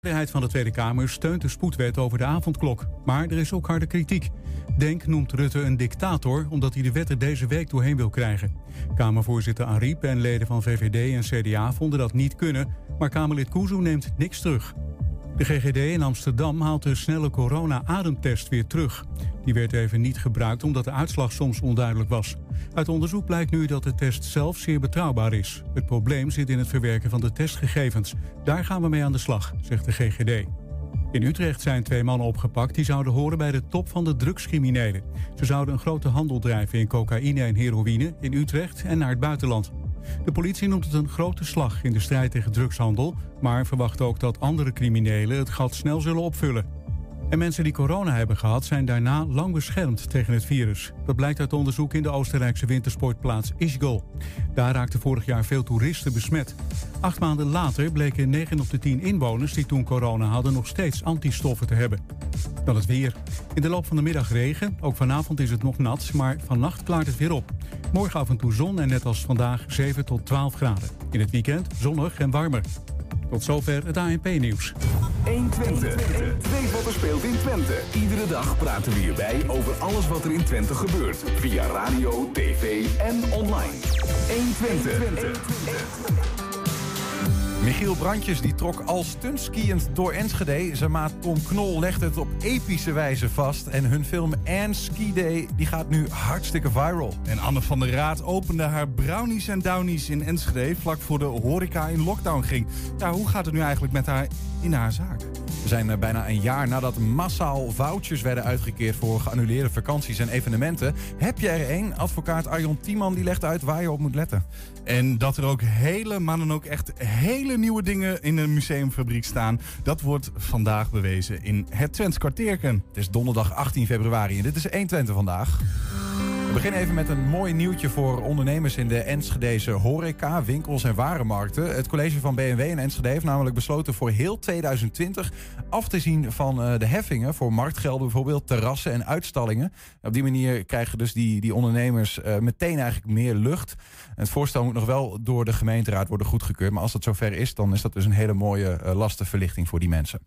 De meerderheid van de Tweede Kamer steunt de spoedwet over de avondklok. Maar er is ook harde kritiek. Denk noemt Rutte een dictator omdat hij de wet er deze week doorheen wil krijgen. Kamervoorzitter Ariep en leden van VVD en CDA vonden dat niet kunnen... maar Kamerlid Kuzu neemt niks terug. De GGD in Amsterdam haalt de snelle corona-ademtest weer terug. Die werd even niet gebruikt omdat de uitslag soms onduidelijk was. Uit onderzoek blijkt nu dat de test zelf zeer betrouwbaar is. Het probleem zit in het verwerken van de testgegevens. Daar gaan we mee aan de slag, zegt de GGD. In Utrecht zijn twee mannen opgepakt die zouden horen bij de top van de drugscriminelen. Ze zouden een grote handel drijven in cocaïne en heroïne in Utrecht en naar het buitenland. De politie noemt het een grote slag in de strijd tegen drugshandel, maar verwacht ook dat andere criminelen het gat snel zullen opvullen. En mensen die corona hebben gehad zijn daarna lang beschermd tegen het virus. Dat blijkt uit onderzoek in de Oostenrijkse wintersportplaats Ischgl. Daar raakten vorig jaar veel toeristen besmet. Acht maanden later bleken 9 op de 10 inwoners die toen corona hadden nog steeds antistoffen te hebben. Dan het weer. In de loop van de middag regen. Ook vanavond is het nog nat, maar vannacht klaart het weer op. Morgen af en toe zon en net als vandaag 7 tot 12 graden. In het weekend zonnig en warmer. Tot zover het ANP-nieuws. 120. Weet wat speelt in Twente. Iedere dag praten we hierbij over alles wat er in Twente gebeurt. Via radio, tv en online. 120. Michiel Brandjes die trok al stuntskiënd door Enschede. Zijn maat Tom Knol legt het op epische wijze vast. En hun film Anne Ski Day die gaat nu hartstikke viral. En Anne van der Raad opende haar brownies en downies in Enschede... vlak voor de horeca in lockdown ging. Ja, hoe gaat het nu eigenlijk met haar in haar zaak? We zijn eh, bijna een jaar nadat massaal vouchers werden uitgekeerd... voor geannuleerde vakanties en evenementen. Heb je er één? Advocaat Arjon Tiemann die legt uit waar je op moet letten. En dat er ook hele, maar dan ook echt hele nieuwe dingen in de museumfabriek staan. Dat wordt vandaag bewezen in het Twents kwartierken. Het is donderdag 18 februari en dit is 120 vandaag. We beginnen even met een mooi nieuwtje voor ondernemers in de Enschedeze horeca, winkels en warenmarkten. Het college van BMW in Enschede heeft namelijk besloten voor heel 2020 af te zien van eh, de heffingen voor marktgelden, bijvoorbeeld terrassen en uitstallingen. Op die manier krijgen dus die, die ondernemers uh, meteen eigenlijk meer lucht. Het voorstel moet nog wel door de gemeenteraad worden goedgekeurd, maar als dat zover is, dan is dat dus een hele mooie uh, lastenverlichting voor die mensen.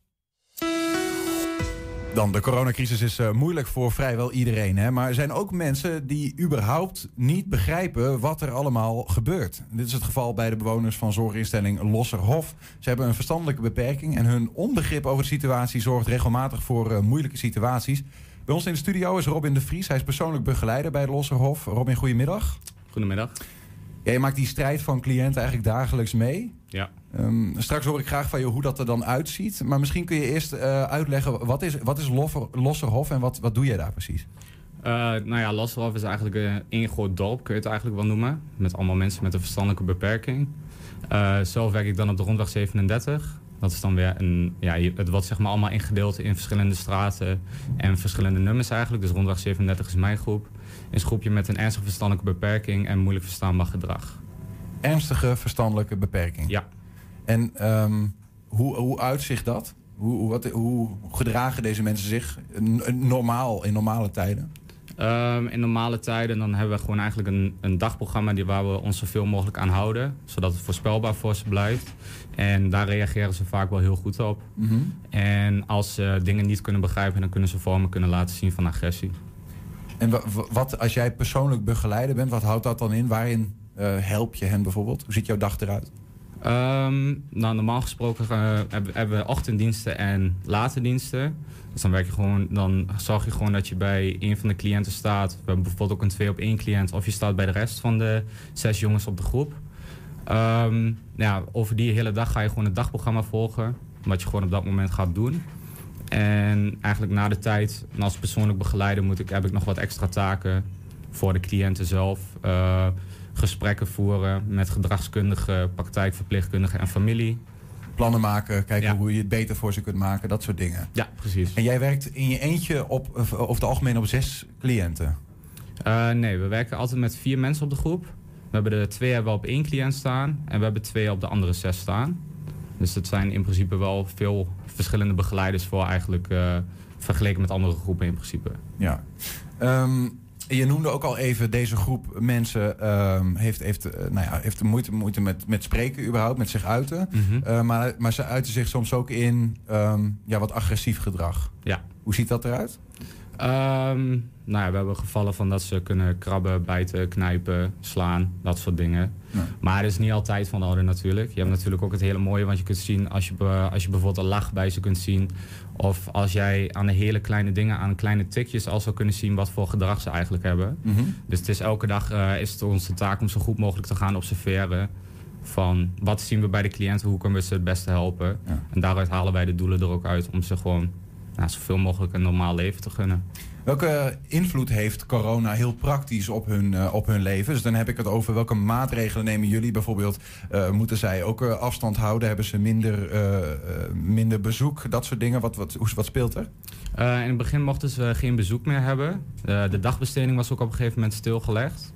Dan, de coronacrisis is uh, moeilijk voor vrijwel iedereen. Hè? Maar er zijn ook mensen die überhaupt niet begrijpen wat er allemaal gebeurt. Dit is het geval bij de bewoners van zorginstelling Losserhof. Ze hebben een verstandelijke beperking en hun onbegrip over de situatie zorgt regelmatig voor uh, moeilijke situaties. Bij ons in de studio is Robin de Vries. Hij is persoonlijk begeleider bij Losserhof. Robin, goedemiddag. Goedemiddag. Ja, je maakt die strijd van cliënten eigenlijk dagelijks mee. Ja. Um, straks hoor ik graag van je hoe dat er dan uitziet. Maar misschien kun je eerst uh, uitleggen, wat is, wat is Losserhof en wat, wat doe jij daar precies? Uh, nou ja, Losserhof is eigenlijk een ingroot dorp, kun je het eigenlijk wel noemen. Met allemaal mensen met een verstandelijke beperking. Uh, zelf werk ik dan op de rondweg 37. Dat is dan weer een, ja, het wordt zeg maar allemaal ingedeeld in verschillende straten en verschillende nummers eigenlijk. Dus rondweg 37 is mijn groep. Is een groepje met een ernstige verstandelijke beperking en moeilijk verstaanbaar gedrag. Ernstige verstandelijke beperking? Ja. En um, hoe, hoe uitzicht dat? Hoe, wat, hoe gedragen deze mensen zich normaal in normale tijden? Um, in normale tijden dan hebben we gewoon eigenlijk een, een dagprogramma die, waar we ons zoveel mogelijk aan houden. Zodat het voorspelbaar voor ze blijft. En daar reageren ze vaak wel heel goed op. Mm -hmm. En als ze dingen niet kunnen begrijpen, dan kunnen ze vormen kunnen laten zien van agressie. En wat, als jij persoonlijk begeleider bent, wat houdt dat dan in? Waarin uh, help je hen bijvoorbeeld? Hoe ziet jouw dag eruit? Um, nou, normaal gesproken uh, hebben, we ochtenddiensten en late diensten. Dus dan werk je gewoon, dan zorg je gewoon dat je bij een van de cliënten staat. We hebben bijvoorbeeld ook een twee op één cliënt. Of je staat bij de rest van de zes jongens op de groep. Um, ja, over die hele dag ga je gewoon het dagprogramma volgen. Wat je gewoon op dat moment gaat doen. En eigenlijk na de tijd, als persoonlijk begeleider, moet ik, heb ik nog wat extra taken voor de cliënten zelf. Uh, gesprekken voeren met gedragskundigen, praktijkverpleegkundigen en familie. Plannen maken, kijken ja. hoe je het beter voor ze kunt maken, dat soort dingen. Ja, precies. En jij werkt in je eentje op, over het algemeen op zes cliënten? Uh, nee, we werken altijd met vier mensen op de groep. We hebben er twee hebben we op één cliënt staan en we hebben twee op de andere zes staan. Dus het zijn in principe wel veel verschillende begeleiders voor eigenlijk uh, vergeleken met andere groepen in principe. Ja. Um, je noemde ook al even, deze groep mensen ehm, heeft, heeft, eh, nou ja, heeft moeite, moeite met, met spreken überhaupt, met zich uiten. Mhm. Eh, maar, maar ze uiten zich soms ook in ehm, ja, wat agressief gedrag. Ja. Hoe ziet dat eruit? Ehm, nou ja, we hebben gevallen van dat ze kunnen krabben, bijten, knijpen, slaan, dat soort dingen. Maar het is niet altijd van de orde natuurlijk. Je hebt natuurlijk ook het hele mooie, want je kunt zien als je, als je bijvoorbeeld een lach bij ze kunt zien. Of als jij aan de hele kleine dingen, aan kleine tikjes al zou kunnen zien wat voor gedrag ze eigenlijk hebben. Mhm. Dus het is elke dag eh, is het onze taak om zo goed mogelijk te gaan observeren. Van wat zien we bij de cliënten, hoe kunnen we ze het beste helpen. Ja. En daaruit halen wij de doelen er ook uit om ze gewoon nou, zoveel mogelijk een normaal leven te gunnen. Welke invloed heeft corona heel praktisch op hun, eh, op hun leven? Dus dan heb ik het over welke maatregelen nemen jullie bijvoorbeeld? eh, moeten zij ook eh, afstand houden? Hebben ze minder, minder bezoek? Dat soort dingen. Wat, wat, hoe- speelt er? In het begin mochten ze geen bezoek meer hebben. De dagbesteding was ook op een gegeven moment stilgelegd.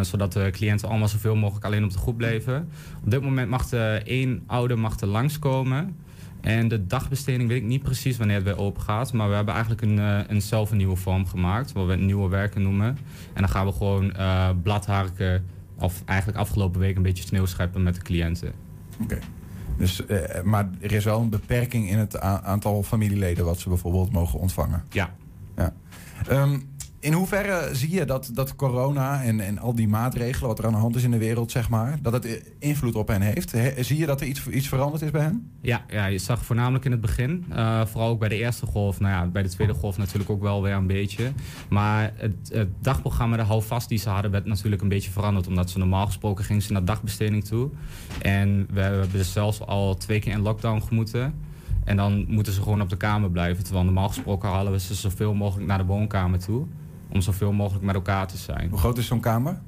Zodat de cliënten allemaal zoveel mogelijk alleen op de groep bleven. Op dit moment mag één ouder mag er langskomen. En de dagbesteding weet ik niet precies wanneer het weer open gaat. Maar we hebben eigenlijk een, eh, een zelf een nieuwe vorm gemaakt. Wat we nieuwe werken noemen. En dan gaan we gewoon eh bladharken. Of eigenlijk afgelopen week een beetje sneeuw scheppen met de cliënten. Oké. Dus, eh, maar er is wel een beperking in het aantal familieleden wat ze bijvoorbeeld mogen ontvangen. Ja. Ehm, in hoeverre zie je dat, dat corona en, en al die maatregelen, wat er aan de hand is in de wereld, zeg maar, dat het invloed op hen heeft? He- zie je dat er iets, iets veranderd is bij hen? Ja, ja, je zag voornamelijk in het begin, eh, vooral ook bij de eerste golf, nou ja, bij de tweede golf natuurlijk ook wel weer een beetje. Maar het, het dagprogramma, de houvast die ze hadden, werd natuurlijk een beetje veranderd. Omdat ze normaal gesproken gingen ze naar dagbesteding toe. En we hebben dus zelfs al twee keer in lockdown gemoeten. En dan moeten ze gewoon op de kamer blijven. Terwijl normaal gesproken halen we ze zoveel mogelijk naar de woonkamer toe. Om zoveel mogelijk met elkaar te zijn. Hoe groot is zo'n kamer?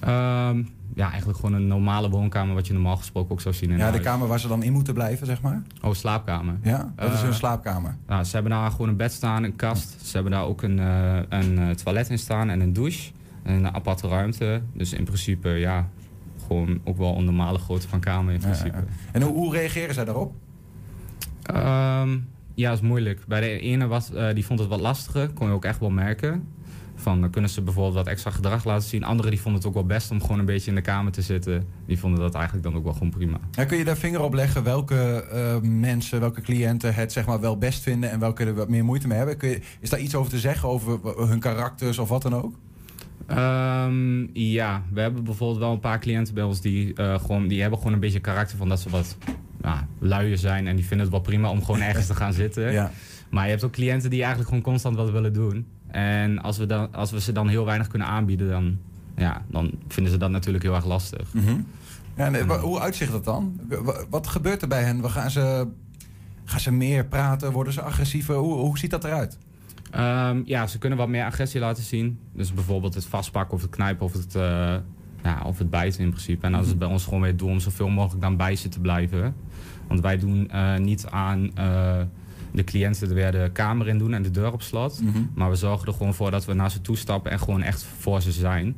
Ehm, ja, eigenlijk gewoon een normale woonkamer wat je normaal gesproken ook zou zien in Ja, de kamer waar ze dan in moeten blijven, zeg maar. Oh, slaapkamer. Ja, dat is Eh, hun slaapkamer. Nou, ze hebben daar gewoon een bed staan, een kast. Ze hebben daar ook een, eh, een eh, toilet in staan en een douche. En een aparte ruimte. Dus in principe, ja, gewoon ook wel een normale grootte van kamer in principe. ja. En hoe, hoe reageren zij daarop? Ehm, ja, is moeilijk. Bij de ene was, die vond het wat lastiger, kon je ook echt wel merken. Van, dan kunnen ze bijvoorbeeld wat extra gedrag laten zien. Anderen die vonden het ook wel best om gewoon een beetje in de kamer te zitten. Die vonden dat eigenlijk dan ook wel gewoon prima. Ja, kun je daar vinger op leggen welke eh, mensen, welke cliënten het zeg maar wel best vinden en welke er wat meer moeite mee hebben? Kun je, is daar iets over te zeggen, over hun karakters of wat dan ook? Ehm, ja, we hebben bijvoorbeeld wel een paar cliënten bij ons die, eh, gewoon, die hebben gewoon een beetje karakter van dat ze wat luier zijn. En die vinden het wel prima om gewoon ergens te gaan zitten. Ja. Maar je hebt ook cliënten die eigenlijk gewoon constant wat willen doen. En als we, dan, als we ze dan heel weinig kunnen aanbieden, dan, ja, dan vinden ze dat natuurlijk heel erg lastig. Mhm. Ja, en, hoe uitzicht dat dan? Wa- Wat gebeurt er bij hen? Wa- Gaan ze, gaan ze meer praten? Worden ze agressiever? Hoe, hoe ziet dat eruit? Ehm, ja, ze kunnen wat meer agressie laten zien. Dus bijvoorbeeld het vastpakken of het knijpen of het, eh, ja, of het bijten in principe. En is het bij ons gewoon weer doel om zoveel mogelijk dan bij ze te blijven. Want wij doen eh, niet aan eh, de cliënten er weer de kamer in doen en de deur op slot. Maar we zorgen er gewoon voor dat we naar ze toe stappen en gewoon echt voor ze zijn.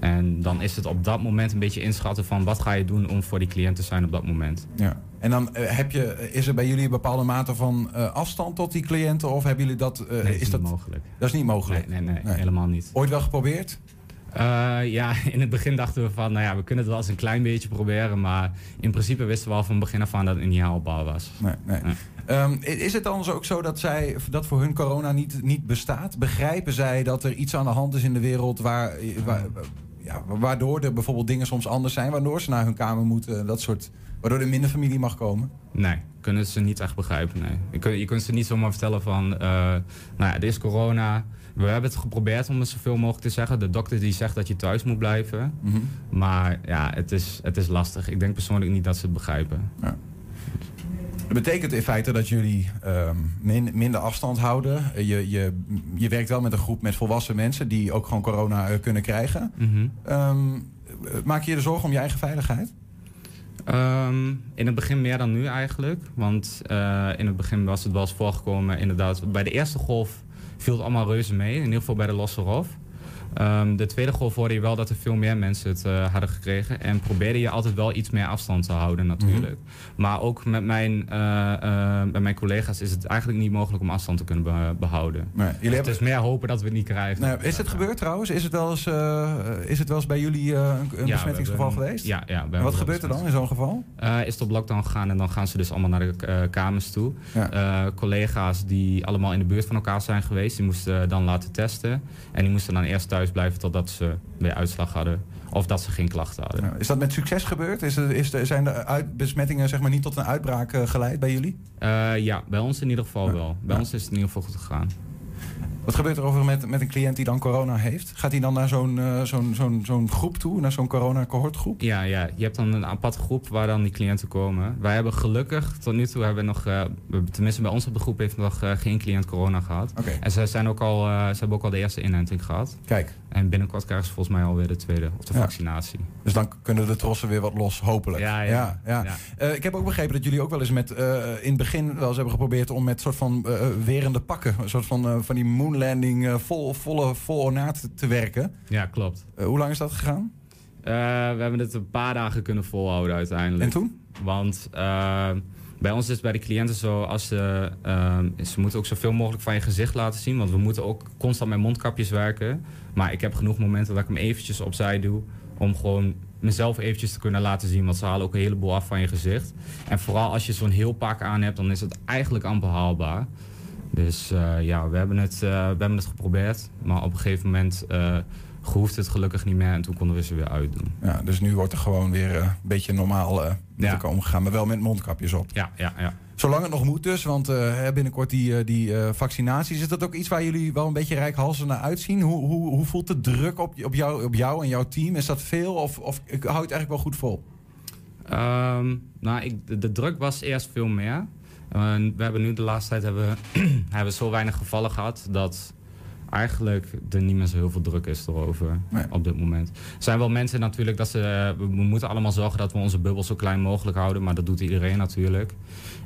En dan is het op dat moment een beetje inschatten van wat ga je doen om voor die cliënt te zijn op dat moment. Ja. En dan eh, heb je, is er bij jullie een bepaalde mate van eh, afstand tot die cliënten? Of hebben jullie dat? eh, Nee, is is dat, niet mogelijk. dat is niet mogelijk. Nee, nee, nee, Nee. helemaal niet. Ooit wel geprobeerd? Eh, ja, in het begin dachten we van, nou ja, we kunnen het wel eens een klein beetje proberen. Maar in principe wisten we al van begin af aan dat het niet haalbaar was. Nee, nee. Ehm, is het dan ook zo dat, zij, dat voor hun corona niet, niet bestaat? Begrijpen zij dat er iets aan de hand is in de wereld waar, waar- ja, waardoor er bijvoorbeeld dingen soms anders zijn, waardoor ze naar hun kamer moeten, dat soort, waardoor er minder familie mag komen? Nee, kunnen ze niet echt begrijpen, nee. Je kunt, je kunt ze niet zomaar vertellen van, eh, nou ja, er is corona. We hebben het geprobeerd om het zoveel mogelijk te zeggen. De dokter die zegt dat je thuis moet blijven. Mhm. Maar ja, het is, het is lastig. Ik denk persoonlijk niet dat ze het begrijpen. Dat betekent in feite dat jullie ehm, min- minder afstand houden. Je, je, je werkt wel met een groep met volwassen mensen die ook gewoon corona eh, kunnen krijgen. Mhm. Ehm, maak je je er zorgen om je eigen veiligheid? Ehm, in het begin meer dan nu eigenlijk. Want eh, in het begin was het wel eens voorgekomen, inderdaad. Bij de eerste golf viel het allemaal reuze mee. In ieder geval bij de losse rof. Ehm, de tweede golf hoorde je wel dat er veel meer mensen het eh, hadden gekregen. En probeerde je altijd wel iets meer afstand te houden natuurlijk. Maar ook met mijn, eh, eh, met mijn collega's is het eigenlijk niet mogelijk om afstand te kunnen be- behouden. Nee, jullie Dus het hebben, is meer hopen dat we het niet krijgen. nou, is het gebeurd trouwens? Is het wel eens, is het wel eens bij jullie een, een Ja, besmettingsgeval hebben- geweest? Ja, ja. En wat gebeurt er dan in zo'n geval? Is het op lockdown gegaan en dan gaan ze dus allemaal naar de kamers toe. Ja. Collega's die allemaal in de buurt van elkaar zijn geweest, die moesten dan laten testen. En die moesten dan eerst thuis blijven totdat ze weer uitslag hadden. Of dat ze geen klachten hadden. Ja, Is dat met succes gebeurd? Is er, is er, zijn de uit, besmettingen zeg maar, niet tot een uitbraak eh, geleid bij jullie? Eh, ja, bij ons in ieder geval wel. Bij ons is het in ieder geval goed gegaan. Wat gebeurt er over met, met een cliënt die dan corona heeft? Gaat hij dan naar zo'n eh, zo'n zo'n zo'n groep toe, naar zo'n corona-cohortgroep? Ja, ja, je hebt dan een aparte groep waar dan die cliënten komen. Wij hebben gelukkig, tot nu toe hebben we nog, eh, tenminste bij ons op de groep heeft nog eh, geen cliënt corona gehad. En ze, zijn ook al, ze hebben ook al de eerste inenting gehad. kijk. En binnenkort krijgen ze volgens mij alweer de tweede, of de Ja. vaccinatie. Dus dan kunnen de trossen weer wat los, hopelijk. Ja, ja. ja, ik heb ook begrepen dat jullie ook wel eens met, in het begin wel eens hebben geprobeerd om met soort van werende pakken, een soort van, van die moonlanding eh, vol, volle, vol ornaat te werken. Ja, klopt. Eh, hoe lang is dat gegaan? Eh, we hebben het een paar dagen kunnen volhouden uiteindelijk. En toen? Want bij ons is het bij de cliënten zo, als ze, ze moeten ook zoveel mogelijk van je gezicht laten zien. Want we moeten ook constant met mondkapjes werken. Maar ik heb genoeg momenten dat ik hem eventjes opzij doe. Om gewoon mezelf eventjes te kunnen laten zien. Want ze halen ook een heleboel af van je gezicht. En vooral als je zo'n heel pak aan hebt, dan is het eigenlijk amper haalbaar. Dus eh, ja, we hebben, het, eh, we hebben het geprobeerd. Maar op een gegeven moment eh hoeft het gelukkig niet meer. En toen konden we ze weer uitdoen. Ja, dus nu wordt er gewoon weer een beetje normaal met Ja. elkaar omgegaan, maar wel met mondkapjes op. Ja, ja, ja. Zolang het nog moet dus, want binnenkort die, die vaccinaties. Is dat ook iets waar jullie wel een beetje rijkhalsend naar uitzien? Hoe, hoe, hoe voelt de druk op, op, jou, op jou en jouw team? Is dat veel of, of ik hou het eigenlijk wel goed vol? Ehm, nou, ik, de, de druk was eerst veel meer. We hebben nu de laatste tijd hebben, we- hebben zo weinig gevallen gehad dat eigenlijk er niet meer zo heel veel druk is erover Nee. op dit moment. Er zijn wel mensen natuurlijk dat ze. eh, We, moeten allemaal zorgen dat we onze bubbel zo klein mogelijk houden, maar dat doet iedereen natuurlijk.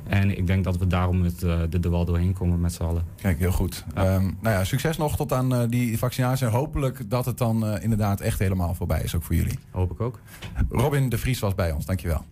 En ik denk dat we daarom het, eh, er er wel doorheen komen met z'n allen. Kijk, heel goed. Ja. Ehm, nou ja, succes nog tot aan eh, die vaccinatie. En hopelijk dat het dan inderdaad echt helemaal voorbij is, ook voor jullie. Hoop ik ook. Robin de Vries was bij ons, dankjewel.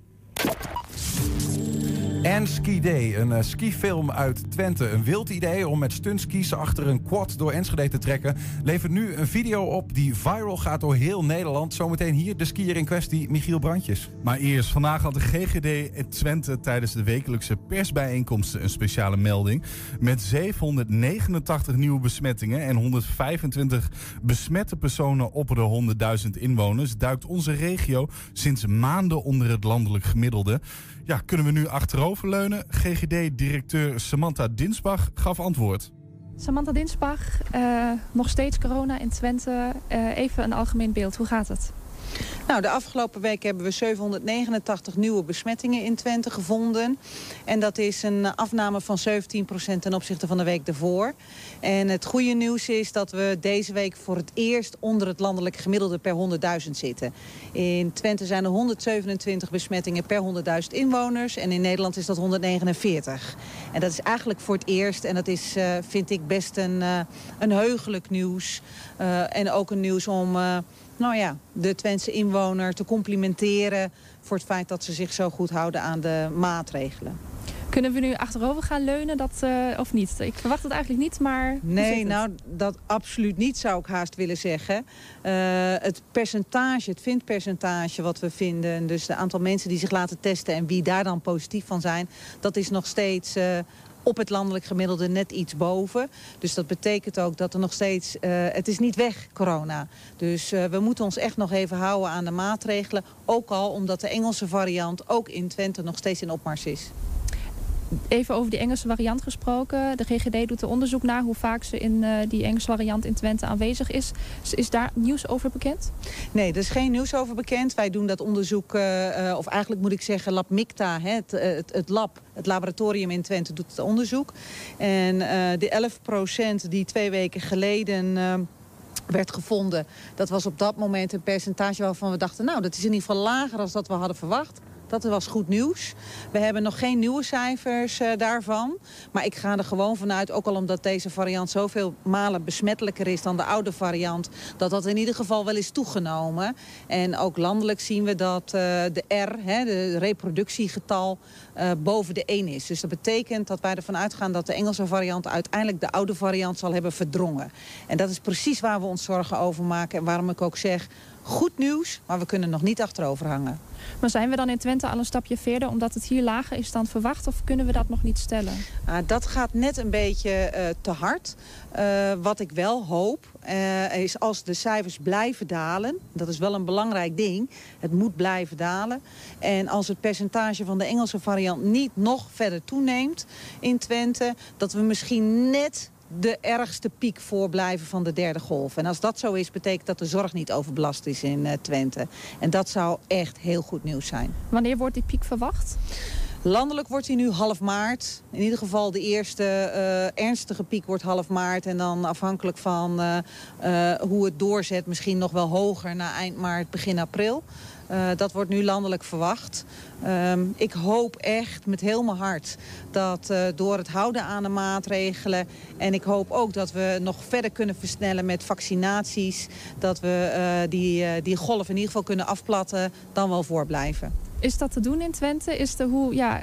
En Ski Day, een eh, skifilm uit Twente. Een wild idee om met stuntskis achter een quad door Enschede te trekken... levert nu een video op die viral gaat door heel Nederland. Zometeen hier de skier in kwestie, Michiel Brandjes. Maar eerst, vandaag had de GGD in Twente tijdens de wekelijkse persbijeenkomsten een speciale melding. Met 789 nieuwe besmettingen en 125 besmette personen op de 100.000 inwoners duikt onze regio sinds maanden onder het landelijk gemiddelde. Ja, kunnen we nu achteroverleunen? GGD-directeur Samantha Dinsbach gaf antwoord. Samantha Dinsbach, eh, nog steeds corona in Twente. Eh, even een algemeen beeld, hoe gaat het? Nou, de afgelopen week hebben we 789 nieuwe besmettingen in Twente gevonden. En dat is een afname van 17% ten opzichte van de week daarvoor. En het goede nieuws is dat we deze week voor het eerst onder het landelijk gemiddelde per 100.000 zitten. In Twente zijn er 127 besmettingen per 100.000 inwoners. En in Nederland is dat 149. En dat is eigenlijk voor het eerst. En dat is, eh, vind ik, best een, eh, een heugelijk nieuws. Eh, en ook een nieuws om... nou ja, de Twentse inwoner te complimenteren... voor het feit dat ze zich zo goed houden aan de maatregelen. Kunnen we nu achterover gaan leunen dat, eh, of niet? Ik verwacht het eigenlijk niet, maar Nee, het? nou, dat absoluut niet zou ik haast willen zeggen. Eh, het percentage, het vindpercentage wat we vinden... dus de aantal mensen die zich laten testen en wie daar dan positief van zijn... dat is nog steeds... eh, op het landelijk gemiddelde net iets boven. Dus dat betekent ook dat er nog steeds... eh, het is niet weg, corona. Dus eh, we moeten ons echt nog even houden aan de maatregelen. Ook al omdat de Engelse variant ook in Twente nog steeds in opmars is. Even over die Engelse variant gesproken. De GGD doet er onderzoek naar hoe vaak ze in eh, die Engelse variant in Twente aanwezig is. Is- daar nieuws over bekend? Nee, er is geen nieuws over bekend. Wij doen dat onderzoek, eh, eh, of eigenlijk moet ik zeggen Lab MICTA, hè, het, het, het lab, het laboratorium in Twente doet het onderzoek. En de 11% die twee weken geleden... werd gevonden. Dat was op dat moment een percentage waarvan we dachten... nou, dat is in ieder geval lager dan dat we hadden verwacht. Dat was goed nieuws. We hebben nog geen nieuwe cijfers uh, daarvan. Maar ik ga er gewoon vanuit, ook al omdat deze variant zoveel malen besmettelijker is dan de oude variant, dat dat in ieder geval wel is toegenomen. En ook landelijk zien we dat uh, de R, hè, de reproductiegetal, uh, boven de 1 is. Dus dat betekent dat wij ervan uitgaan dat de Engelse variant uiteindelijk de oude variant zal hebben verdrongen. En dat is precies waar we ons zorgen over maken en waarom ik ook zeg, goed nieuws, maar we kunnen nog niet achterover hangen. Maar zijn we dan in Twente al een stapje verder omdat het hier lager is dan verwacht? Of kunnen we dat nog niet stellen? Uh, dat gaat net een beetje uh, te hard. Uh, wat ik wel hoop is als de cijfers blijven dalen. Dat is wel een belangrijk ding. Het moet blijven dalen. En als het percentage van de Engelse variant niet nog verder toeneemt in Twente... dat we misschien net de ergste piek voorblijven van de derde golf. En als dat zo is, betekent dat de zorg niet overbelast is in uh, Twente. En dat zou echt heel goed nieuws zijn. Wanneer wordt die piek verwacht? Landelijk wordt hij nu half maart. In ieder geval de eerste uh, ernstige piek wordt half maart. En dan afhankelijk van uh, uh, hoe het doorzet misschien nog wel hoger na eind maart, begin april. Uh, dat wordt nu landelijk verwacht. Um, ik hoop echt met heel mijn hart dat uh, door het houden aan de maatregelen... en ik hoop ook dat we nog verder kunnen versnellen met vaccinaties... dat we uh, die, die golf in ieder geval kunnen afplatten, dan wel voorblijven. Is dat te doen in Twente? Is de hoe, ja,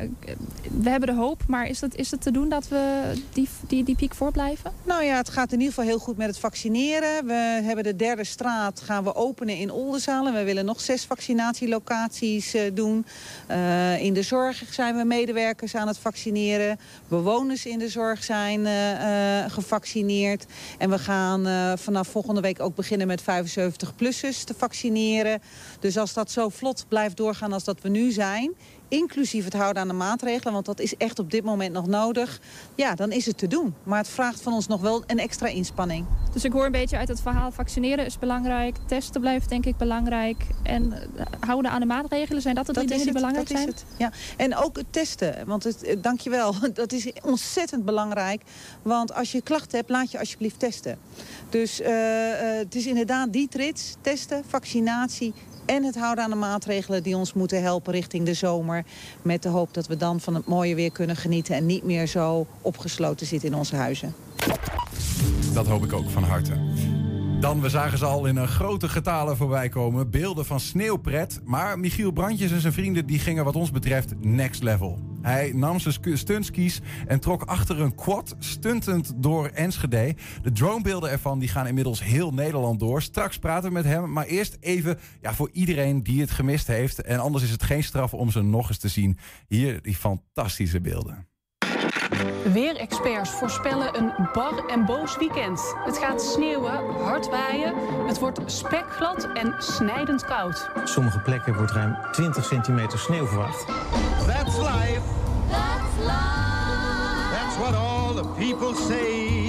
we hebben de hoop, maar is het, is het te doen dat we die, die, die piek voorblijven? Nou ja, het gaat in ieder geval heel goed met het vaccineren. We hebben de derde straat gaan we openen in Oldenzaal. we willen nog zes vaccinatielocaties uh, doen. Uh, in de zorg zijn we medewerkers aan het vaccineren. Bewoners in de zorg zijn uh, gevaccineerd. En we gaan vanaf volgende week ook beginnen met 75-plussers te vaccineren. Dus als dat zo vlot blijft doorgaan als dat we nu zijn inclusief het houden aan de maatregelen... want dat is echt op dit moment nog nodig... ja, dan is het te doen. Maar het vraagt van ons nog wel een extra inspanning. Dus ik hoor een beetje uit het verhaal... vaccineren is belangrijk, testen blijft denk ik belangrijk... en houden aan de maatregelen, zijn dat de drie dat dingen die belangrijk dat zijn? Is het. Ja. En ook het testen, want het, dankjewel, dat is ontzettend belangrijk. Want als je klachten hebt, laat je alsjeblieft testen. Dus uh, het is inderdaad die trits, testen, vaccinatie en het houden aan de maatregelen die ons moeten helpen richting de zomer. Met de hoop dat we dan van het mooie weer kunnen genieten... en niet meer zo opgesloten zitten in onze huizen. Dat hoop ik ook van harte. Dan, we zagen ze al in een grote getalen voorbij komen. Beelden van sneeuwpret. Maar Michiel Brandjes en zijn vrienden die gingen wat ons betreft next level. Hij nam zijn stuntskis en trok achter een quad stuntend door Enschede. De dronebeelden ervan die gaan inmiddels heel Nederland door. Straks praten we met hem, maar eerst even ja, voor iedereen die het gemist heeft. En anders is het geen straf om ze nog eens te zien. Hier die fantastische beelden. Weerexperts voorspellen een bar en boos weekend. Het gaat sneeuwen, hard waaien, het wordt spekglad en snijdend koud. Op sommige plekken wordt ruim 20 centimeter sneeuw verwacht. That's life. That's life. That's what all the people say.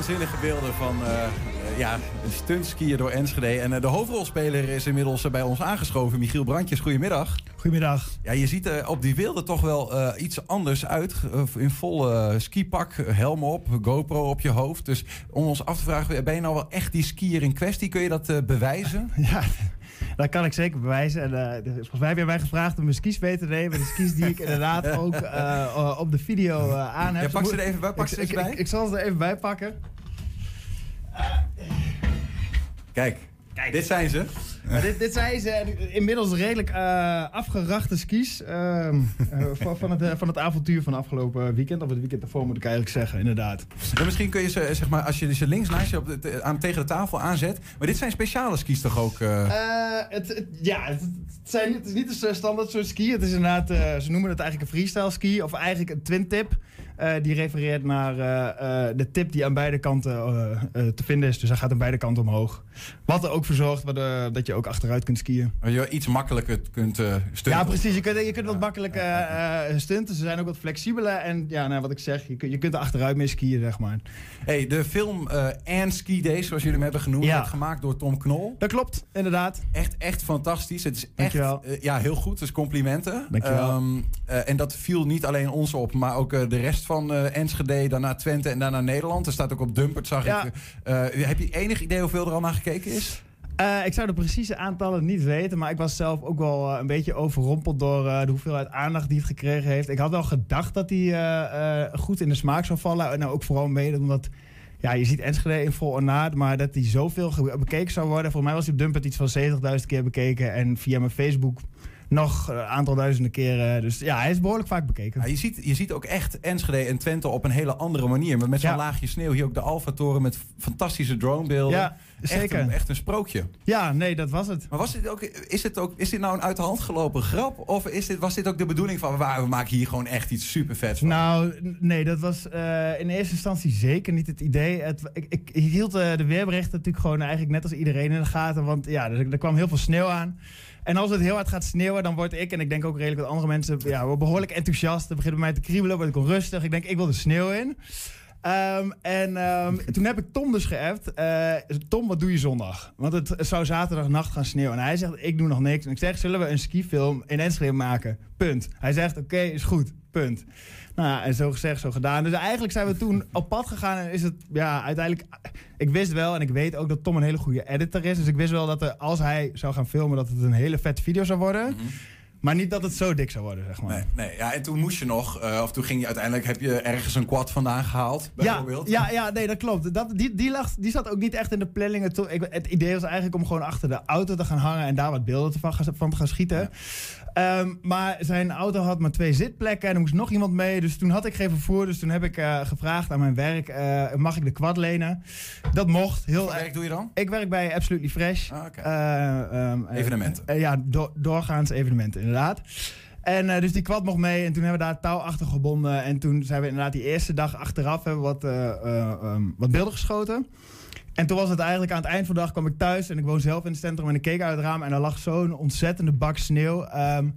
Waanzinnige beelden van eh, eh, ja, een stuntskier door Enschede. En eh, de hoofdrolspeler is inmiddels bij ons aangeschoven. Michiel Brandjes, goedemiddag. Goedemiddag. Ja, je ziet er op die beelden toch wel iets anders uit. In volle skipak, helm op, GoPro op je hoofd. Dus om ons af te vragen, ben je nou wel echt die skier in kwestie? Kun je dat bewijzen? Ja, dat kan ik zeker bewijzen. En, eh, volgens mij heb mij gevraagd om mijn skis mee te nemen. De skis die ik inderdaad ook eh, op de video eh, aan heb. Ja, pak ze er even bij, pak Ik- ze even bij. Ik, ik zal ze er even bij pakken. Kijk, dit zijn ze. Maar dit, dit zijn ze inmiddels redelijk eh, afgerachte skis ehm, eh, van, het, eh, van het avontuur van afgelopen weekend. Of het weekend daarvoor moet ik eigenlijk zeggen, inderdaad. En misschien kun je ze, zeg maar, als je ze links naast je op de, aan, tegen de tafel aanzet. Maar dit zijn speciale skis toch ook? het, het- ja, het, zijn, het is niet een st- standaard soort ski. Het is inderdaad, ze noemen het eigenlijk een freestyle ski. Of eigenlijk een twin tip. Die refereert naar de tip die aan beide kanten te vinden is. Dus hij gaat aan beide kanten omhoog. Wat er ook voor zorgt dat je ook achteruit kunt skiën. je iets makkelijker kunt eh stunten. Ja, precies. Je kunt, je kunt wat makkelijker eh, eh, stunten. Ze zijn ook wat flexibeler. En ja, nou, wat ik zeg, je, kunt- je kunt er achteruit mee skiën, zeg maar. Hey, de film eh And Ski Days, zoals jullie hem hebben genoemd, Ja. werd gemaakt door Tom Knol. Dat klopt, inderdaad. Echt, echt fantastisch. Het is echt eh, ja, heel goed. Dus complimenten. Dankjewel. Eh, en dat viel niet alleen ons op, maar ook eh, de rest van eh, Enschede, daarna Twente en daarna Nederland. Er staat ook op Dumpert, zag Ja. ik. eh, eh, heb je enig idee hoeveel er al naar gekeken is? Eh, ik zou de precieze aantallen niet weten, maar ik was zelf ook wel eh, een beetje overrompeld door eh, de hoeveelheid aandacht die het gekregen heeft. Ik had wel gedacht dat hij goed in de smaak zou vallen. En nou ook vooral mede omdat ja, je ziet Enschede in vol ornaat, maar dat hij zoveel bekeken zou worden. Voor mij was hij op Dumpert iets van 70.000 keer bekeken en via mijn Facebook nog een aantal duizenden keren. Dus ja, hij is behoorlijk vaak bekeken. Ja, je, ziet, je ziet ook echt Enschede en Twente op een hele andere manier. Met, met zo'n Ja. laagje sneeuw. Hier ook de Alfa-toren met fantastische dronebeelden. Ja, Echt zeker. een, echt een sprookje. Ja, nee, dat was het. Maar was dit ook, is, het ook, is dit nou een uit de hand gelopen grap? Of is dit, was dit ook de bedoeling van... "Wauw, we maken hier gewoon echt iets super vets van? Nou, nee, dat was eh, in eerste instantie zeker niet het idee. Het, ik, ik hield eh, de weerberichten natuurlijk gewoon eigenlijk net als iedereen in de gaten. Want ja, er, er kwam heel veel sneeuw aan. En als het heel hard gaat sneeuwen, dan word ik, en ik denk ook redelijk wat andere mensen, ja, behoorlijk enthousiast. Dan begint bij mij te kriebelen, word ik onrustig. Ik denk, ik wil de sneeuw in. Ehm, en ehm, toen heb ik Tom dus geappt. eh, Tom, wat doe je zondag? Want het zou zaterdagnacht gaan sneeuwen. En hij zegt, ik doe nog niks. En ik zeg, zullen we een skifilm in Enschede maken? Punt. Hij zegt, oké, is goed. Punt. Nou ja, en zo gezegd, zo gedaan. Dus eigenlijk zijn we toen op pad gegaan en is het, ja, uiteindelijk... Ik wist wel en ik weet ook dat Tom een hele goede editor is. Dus ik wist wel dat er, als hij zou gaan filmen, dat het een hele vette video zou worden. Maar niet dat het zo dik zou worden, zeg maar. Nee, nee, ja, en toen moest je nog, eh, of toen ging je uiteindelijk, heb je ergens een quad vandaan gehaald, Ja, bijvoorbeeld. ja, ja, nee, dat klopt. Dat, die, die, lag, die zat ook niet echt in de planning. Het, ik, het idee was eigenlijk om gewoon achter de auto te gaan hangen en daar wat beelden van, gaan- van te gaan schieten. Ehm, maar zijn auto had maar twee zitplekken en er moest nog iemand mee. Dus toen had ik geen vervoer. Dus toen heb ik eh, gevraagd aan mijn werk: eh, mag ik de quad lenen? Dat mocht. Heel Wat werk doe je dan? Ik werk bij Absolutely Fresh. Ah. Eh, ehm, eh, Evenementen. ja, do- doorgaans evenementen, inderdaad. En eh, dus die kwad mocht mee en toen hebben we daar touw achter gebonden. En toen zijn we inderdaad die eerste dag achteraf hebben wat, eh, eh, ehm, wat beelden geschoten. En toen was het eigenlijk aan het eind van de dag kwam ik thuis en ik woon zelf in het centrum en ik keek uit het raam en er lag zo'n ontzettende bak sneeuw. ehm,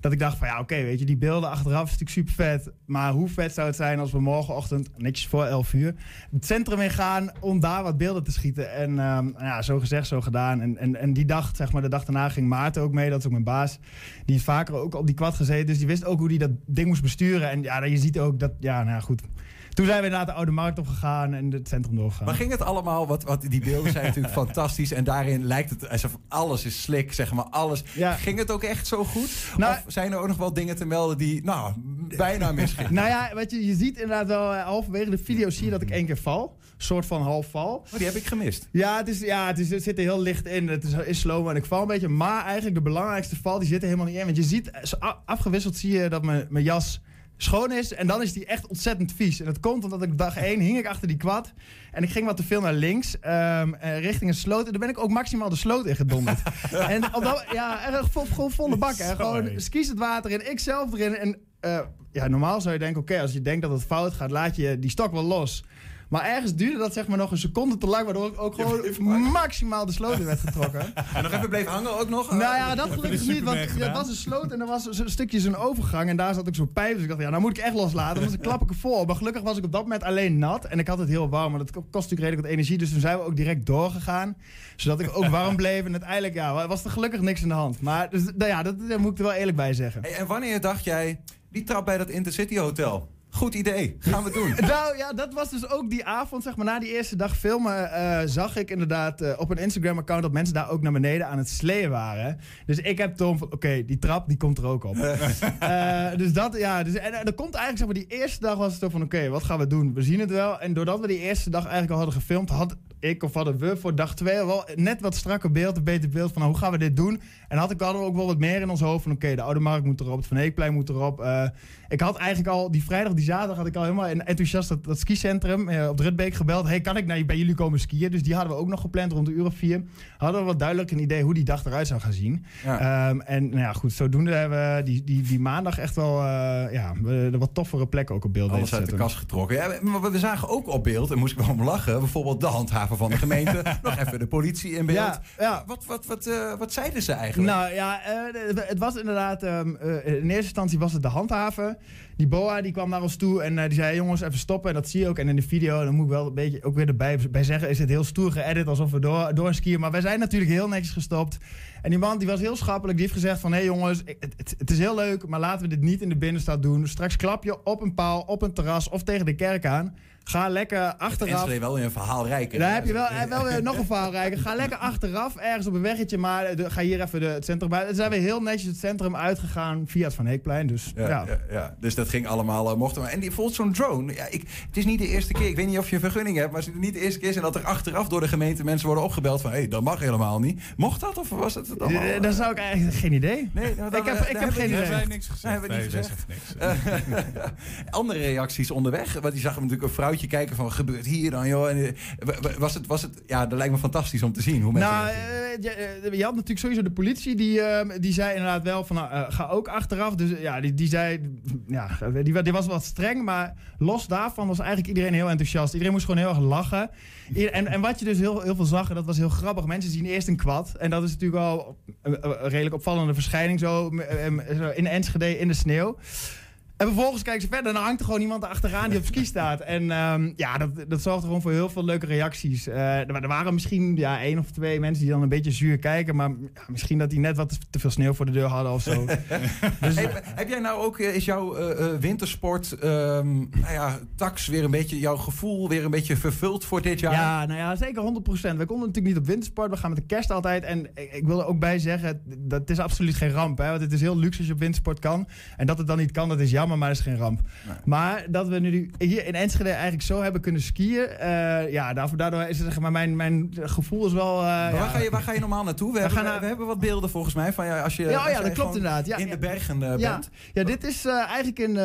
dat ik dacht van ja, oké, weet je, die beelden achteraf is natuurlijk super vet. Maar hoe vet zou het zijn als we morgenochtend, netjes voor 11 uur, het centrum in gaan om daar wat beelden te schieten. En ehm, nou ja, zo gezegd, zo gedaan. En, en, en die dag, zeg maar, de dag daarna ging Maarten ook mee. Dat is ook mijn baas. Die heeft vaker ook op die kwad gezeten. Dus die wist ook hoe die dat ding moest besturen. En ja, je ziet ook dat, ja, nou ja, goed. Toen zijn we inderdaad de Oude Markt opgegaan en het centrum doorgegaan. Maar ging het allemaal, wat, wat die beelden zijn natuurlijk fantastisch. En daarin lijkt het alsof alles is slik, zeg maar, alles. Ja. Ging het ook echt zo goed? Nou- of zijn er ook nog wel dingen te melden die, nou, bijna misgingen? Nou ja, weet je, je ziet inderdaad wel eh, halverwege de video zie je dat ik één keer val. Een soort van half val. Oh, die heb ik gemist. Ja, het, is, ja het, is, het zit er heel licht in. Het is, is slow en ik val een beetje. Maar eigenlijk de belangrijkste val, die zit er helemaal niet in. Want je ziet, afgewisseld zie je dat mijn, mijn jas schoon is. En dan is die echt ontzettend vies. En dat komt omdat ik dag één hing ik achter die kwad. En ik ging wat te veel naar links, ehm, eh, richting een sloot. En dan ben ik ook maximaal de sloot in gedonderd. en op dat, ja, gewoon volle bak. Hè. Gewoon skis het water in, ik zelf erin. En eh, ja, normaal zou je denken, oké, als je denkt dat het fout gaat, laat je die stok wel los. Maar ergens duurde dat zeg maar nog een seconde te lang, waardoor ik ook gewoon maximaal de sloot in werd getrokken. En nog even bleef hangen ook nog? Nou ja, dat gelukkig niet, want het was een sloot en er was een stukje zo'n overgang en daar zat ook zo'n pijp. Dus ik dacht, ja, nou moet ik echt loslaten, anders klap ik ervoor. Maar gelukkig was ik op dat moment alleen nat en ik had het heel warm, maar dat kost natuurlijk redelijk wat energie. Dus toen zijn we ook direct doorgegaan, zodat ik ook warm bleef. En uiteindelijk ja, was er gelukkig niks aan de hand. Maar dus, nou ja, dat, daar moet ik er wel eerlijk bij zeggen. Hey, en wanneer dacht jij, die trap bij dat Intercity Hotel? Goed idee, gaan we doen. Nou ja, dat was dus ook die avond, zeg maar, na die eerste dag filmen, eh, zag ik inderdaad eh, op een Instagram-account dat mensen daar ook naar beneden aan het sleeën waren. Dus ik heb Tom van, oké, die trap, die komt er ook op. Eh, dus dat, ja, dus, en er komt eigenlijk, zeg maar, die eerste dag was het zo van, oké, wat gaan we doen? We zien het wel. En doordat we die eerste dag eigenlijk al hadden gefilmd, had ik of hadden we voor dag twee wel net wat strakker beeld, een beter beeld van, nou, hoe gaan we dit doen? En had ik hadden we ook wel wat meer in ons hoofd van, oké, de Oude Markt moet erop, het Van Eekplein moet erop. Ik had eigenlijk al, die vrijdag, die zaterdag, had ik al helemaal enthousiast dat, dat skicentrum eh, op Drutbeek gebeld. Hey, kan ik naar, bij jullie komen skiën? Dus die hadden we ook nog gepland rond de uur of vier. Hadden we wat duidelijk een idee hoe die dag eruit zou gaan zien. Ja. Ehm, en nou ja, goed, zodoende hebben we die, die, die maandag echt wel eh, ja, we- de wat toffere plekken ook op beeld Alles uit de kast getrokken. Ja, maar we- zagen ook op beeld, en moest ik wel om lachen, bijvoorbeeld de handhaver van de gemeente. nog even de politie in beeld. Ja, ja. Wat, wat, wat, eh, wat zeiden ze eigenlijk? Nou ja, het was inderdaad. ehm, eh, in eerste instantie was het de handhaven. Die BOA die kwam naar ons toe en eh, die zei: Jongens, even stoppen. En dat zie je ook. En in de video, dan moet ik wel een beetje ook weer erbij bij zeggen: Is het heel stoer geëdit alsof we door, skiën. Maar wij zijn natuurlijk heel netjes gestopt. En die man die was heel schappelijk. Die heeft gezegd: van, Hé hey jongens, het, het, het is heel leuk, maar laten we dit niet in de binnenstad doen. Straks klap je op een paal, op een terras of tegen de kerk aan. Ga lekker achteraf. Enschede wel weer een verhaal rijker. Daar heb je wel, eh, wel weer nog een verhaal rijken. Ga lekker achteraf ergens op een weggetje, maar eh, de- ga hier even de, het centrum uit. Het zijn we heel netjes het centrum uitgegaan via het Van Heekplein. Dus ja. Ja, ja. Ja, dus dat ging allemaal, eh, mochten we. En die voelt zo'n drone. Ja, ik, het is niet de eerste keer. Ik weet niet of je een vergunning hebt, maar het is niet de eerste keer. En dat er achteraf door de gemeente mensen worden opgebeld van, hé, hey, dat mag helemaal niet. Mocht dat of was het allemaal? Eh, Daar zou ik eigenlijk geen idee. Nee, nou, dan, ik heb, ik heb geen hebben we idee. Wij niks gezegd. Nee, hebben we niet wij gezegd. niks. Andere reacties onderweg. Want die zag hem natuurlijk een vrouwtje kijken van, gebeurt hier dan, joh? En, eh, was het, was het, ja, dat lijkt me fantastisch om te zien hoe mensen... Nou, eh, je, eh, je had natuurlijk sowieso de politie, die, eh, die zei inderdaad wel van, nou, ga ook achteraf. Dus ja, die, die zei, ja, die, die was wat streng, maar los daarvan was eigenlijk iedereen heel enthousiast. Iedereen moest gewoon heel erg lachen. En, en wat je dus heel, heel veel zag, en dat was heel grappig, mensen zien eerst een kwad. En dat is natuurlijk al een, redelijk opvallende verschijning zo, zo in Enschede in de sneeuw. En vervolgens kijken ze verder en dan hangt er gewoon iemand achteraan die op ski staat. En ehm, ja, dat, dat zorgde gewoon voor heel veel leuke reacties. Eh, er, wa- er waren misschien ja, één of twee mensen die dan een beetje zuur kijken. Maar ja, misschien dat die net wat te veel sneeuw voor de deur hadden of zo. dus, Hey, heb jij nou ook, eh, is jouw eh, wintersport, ehm, nou ja, tax weer een beetje, jouw gevoel weer een beetje vervuld voor dit jaar? Ja, nou ja, zeker 100%. We konden natuurlijk niet op wintersport. We gaan met de kerst altijd. En ik, ik wil er ook bij zeggen, dat het is absoluut geen ramp. Hè? Want het is heel luxe als je op wintersport kan. En dat het dan niet kan, dat is jammer, maar dat is geen ramp. Maar dat we nu hier in Enschede eigenlijk zo hebben kunnen skiën. eh, ja, daarvoor, daardoor is het, zeg maar, mijn, mijn gevoel is wel... eh, Maar ja. waar, ga je, waar ga je normaal naartoe? We, We hebben, gaan naar- we hebben wat beelden volgens mij van ja, als je, Ja, oh als ja, dat klopt inderdaad. Ja, in de bergen eh, Ja, bent. ja, dit is eigenlijk in,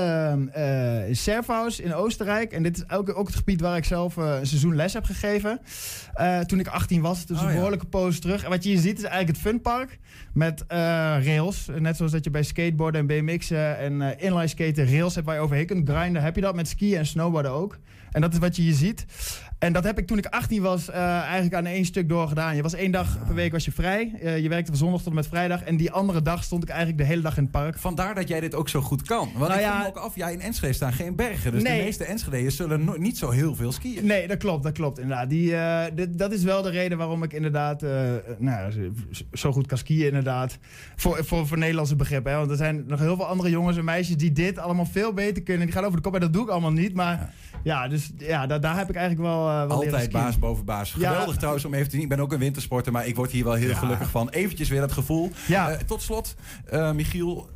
in Servaus in Oostenrijk. En dit is ook, ook het gebied waar ik zelf een seizoen les heb gegeven. Toen ik 18 was, dus Oh, een ja. behoorlijke poos terug. En wat je hier ziet is eigenlijk het funpark met eh, rails. Net zoals dat je bij skateboarden en BMX'en en eh inline skaten rails hebt waar je overheen kunt grinden. Heb je dat met skiën en snowboarden ook. En dat is wat je hier ziet. En dat heb ik toen ik 18 was eh, eigenlijk aan één stuk doorgedaan. Je was één dag per week was je vrij. Eh, je werkte van zondag tot en met vrijdag. En die andere dag stond ik eigenlijk de hele dag in het park. Vandaar dat jij dit ook zo goed kan. Want Nou ik ja- vroeg me ook af, ja, in Enschede staan geen bergen. Dus Nee. de meeste Enschedeërs zullen no- niet zo heel veel skiën. Nee, dat klopt, dat klopt inderdaad. Die, eh, dat is wel de reden waarom ik inderdaad nou, zo- zo goed kan skiën inderdaad. Voor, voor, voor Nederlandse begrippen. Hè? Want er zijn nog heel veel andere jongens en meisjes die dit allemaal veel beter kunnen. Die gaan over de kop en dat doe ik allemaal niet. Maar ja, dus ja, daar, daar heb ik eigenlijk wel, eh wel Altijd baas boven baas. Ja. Geweldig trouwens om even te zien. Ik ben ook een wintersporter, maar ik word hier wel heel Ja. gelukkig van. Eventjes weer dat gevoel. Ja. Eh, tot slot, eh, Michiel,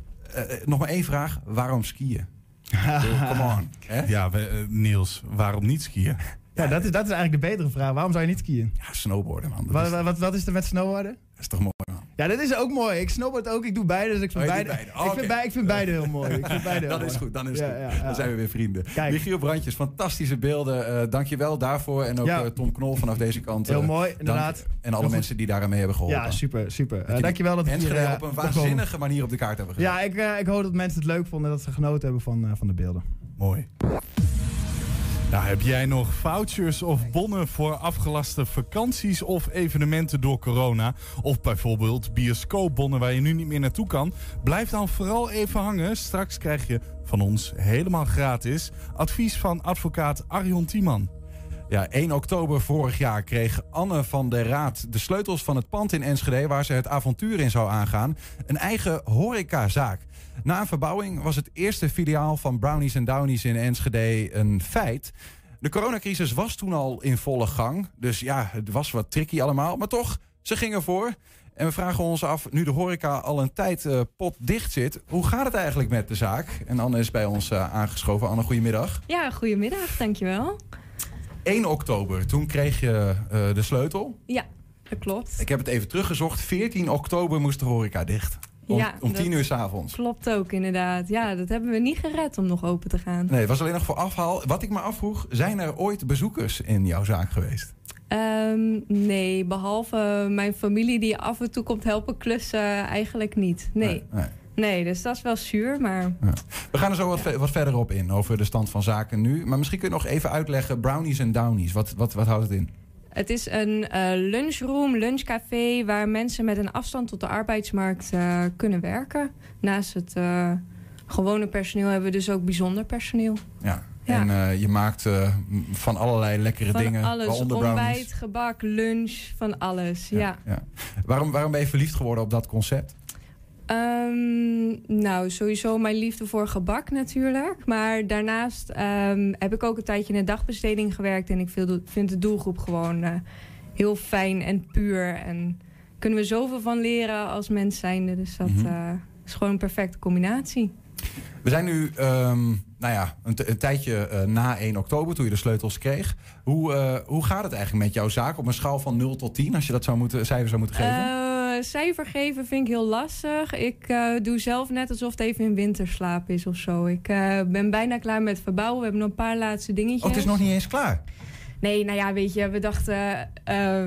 nog maar één vraag. Waarom skiën? Come on. Hè? Ja, we, Niels, waarom niet skiën? Ja, dat is, dat is eigenlijk de betere vraag. Waarom zou je niet skiën? Ja, snowboarden man. Dat Wat, is, wat, wat, wat is er met snowboarden? Dat is toch mooi man. Ja, dat is ook mooi. Ik snowboard ook, ik doe beide. Dus ik vind, Oh, beide, beide. Oh, ik, vind, bij- ik vind beide heel mooi. Ik vind beide Dat is mooi. goed, dan is Ja, het goed. ja. Dan zijn we weer vrienden. Kijk. Michiel Brandjes, fantastische beelden. Eh Dank je wel daarvoor. En ook eh, Tom Knol vanaf deze kant. Heel eh, mooi, dank. inderdaad. En alle mensen die daarmee hebben geholpen. Ja, super, super. Uh, je dankjewel dat ik hier op een komen. waanzinnige manier op de kaart hebben gezet. Ja, ik, ik hoop dat mensen het leuk vonden en dat ze genoten hebben van, van de beelden. Mooi. Nou, heb jij nog vouchers of bonnen voor afgelaste vakanties of evenementen door corona? Of bijvoorbeeld bioscoopbonnen waar je nu niet meer naartoe kan? Blijf dan vooral even hangen. Straks krijg je van ons helemaal gratis advies van advocaat Arjon Tiemann. Ja, 1 oktober vorig jaar kreeg Anne van der Raad de sleutels van het pand in Enschede... waar ze het avontuur in zou aangaan, een eigen horecazaak. Na een verbouwing was het eerste filiaal van Brownies en Downies in Enschede een feit. De coronacrisis was toen al in volle gang. Dus ja, het was wat tricky allemaal. Maar toch, ze gingen voor. En we vragen ons af, nu de horeca al een tijd uh, potdicht zit... hoe gaat het eigenlijk met de zaak? En Anne is bij ons uh, aangeschoven. Anne, goedemiddag. Ja, goedemiddag, dankjewel. 1 oktober, toen kreeg je uh, de sleutel. Ja, dat klopt. Ik heb het even teruggezocht. 14 oktober moest de horeca dicht. Om, ja, om 10 uur s'avonds. Klopt ook, inderdaad. Ja, dat hebben we niet gered om nog open te gaan. Nee, het was alleen nog voor afhaal. Wat ik me afvroeg, zijn er ooit bezoekers in jouw zaak geweest? Um, nee, behalve mijn familie die af en toe komt helpen klussen, eigenlijk niet. Nee. nee, nee. nee dus dat is wel zuur, maar... Ja. We gaan er zo wat, wat verder op in, over de stand van zaken nu. Maar misschien kun je nog even uitleggen, brownies en downies. Wat, wat, wat houdt het in? Het is een uh, lunchroom, lunchcafé... waar mensen met een afstand tot de arbeidsmarkt uh, kunnen werken. Naast het uh, gewone personeel hebben we dus ook bijzonder personeel. Ja, ja. En je maakt van allerlei lekkere van dingen. Alles, waaronder ontbijt, gebak, lunch, van alles. Ja. ja. ja. Waarom, waarom ben je verliefd geworden op dat concept? Um, nou, sowieso mijn liefde voor gebak natuurlijk. Maar daarnaast um, heb ik ook een tijdje in de dagbesteding gewerkt. En ik vind de doelgroep gewoon uh, heel fijn en puur. En kunnen we zoveel van leren als mens zijnde. Dus dat mm -hmm. uh, is gewoon een perfecte combinatie. We zijn nu um, nou ja, een, een tijdje uh, na 1 oktober, toen je de sleutels kreeg. Hoe, hoe gaat het eigenlijk met jouw zaak op een schaal van 0 tot 10, als je dat zou moeten, cijfer zou moeten geven? Uh, cijfer geven vind ik heel lastig. Ik uh, doe zelf net alsof het even in winterslaap is of zo. Ik uh, ben bijna klaar met verbouwen. We hebben nog een paar laatste dingetjes. Oh, het is nog niet eens klaar? Nee, nou ja, weet je, we dachten...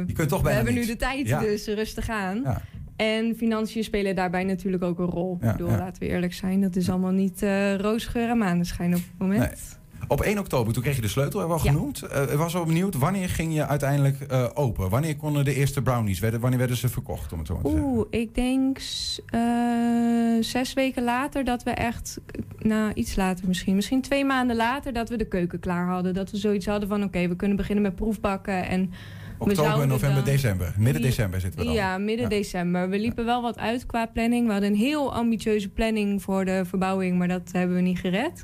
je kunt toch we hebben niks. nu de tijd, ja. dus rustig aan. Ja. En financiën spelen daarbij natuurlijk ook een rol. Ja, ik bedoel, laten we eerlijk zijn. Dat is allemaal niet uh, roosgeur en maneschijn op het moment. Nee. Op 1 oktober, toen kreeg je de sleutel, hebben we al Ja. genoemd. Uh, ik was wel benieuwd, wanneer ging je uiteindelijk uh, open? Wanneer konden de eerste brownies, werden, wanneer werden ze verkocht, om het zo maar te zeggen? Oeh, ik denk uh, zes weken later dat we echt... Nou, iets later misschien. Misschien twee maanden later dat we de keuken klaar hadden. Dat we zoiets hadden van, oké, okay, we kunnen beginnen met proefbakken en... Oktober, november, december. Midden december zitten we dan. Ja, midden ja. december. We liepen wel wat uit qua planning. We hadden een heel ambitieuze planning voor de verbouwing, maar dat hebben we niet gered.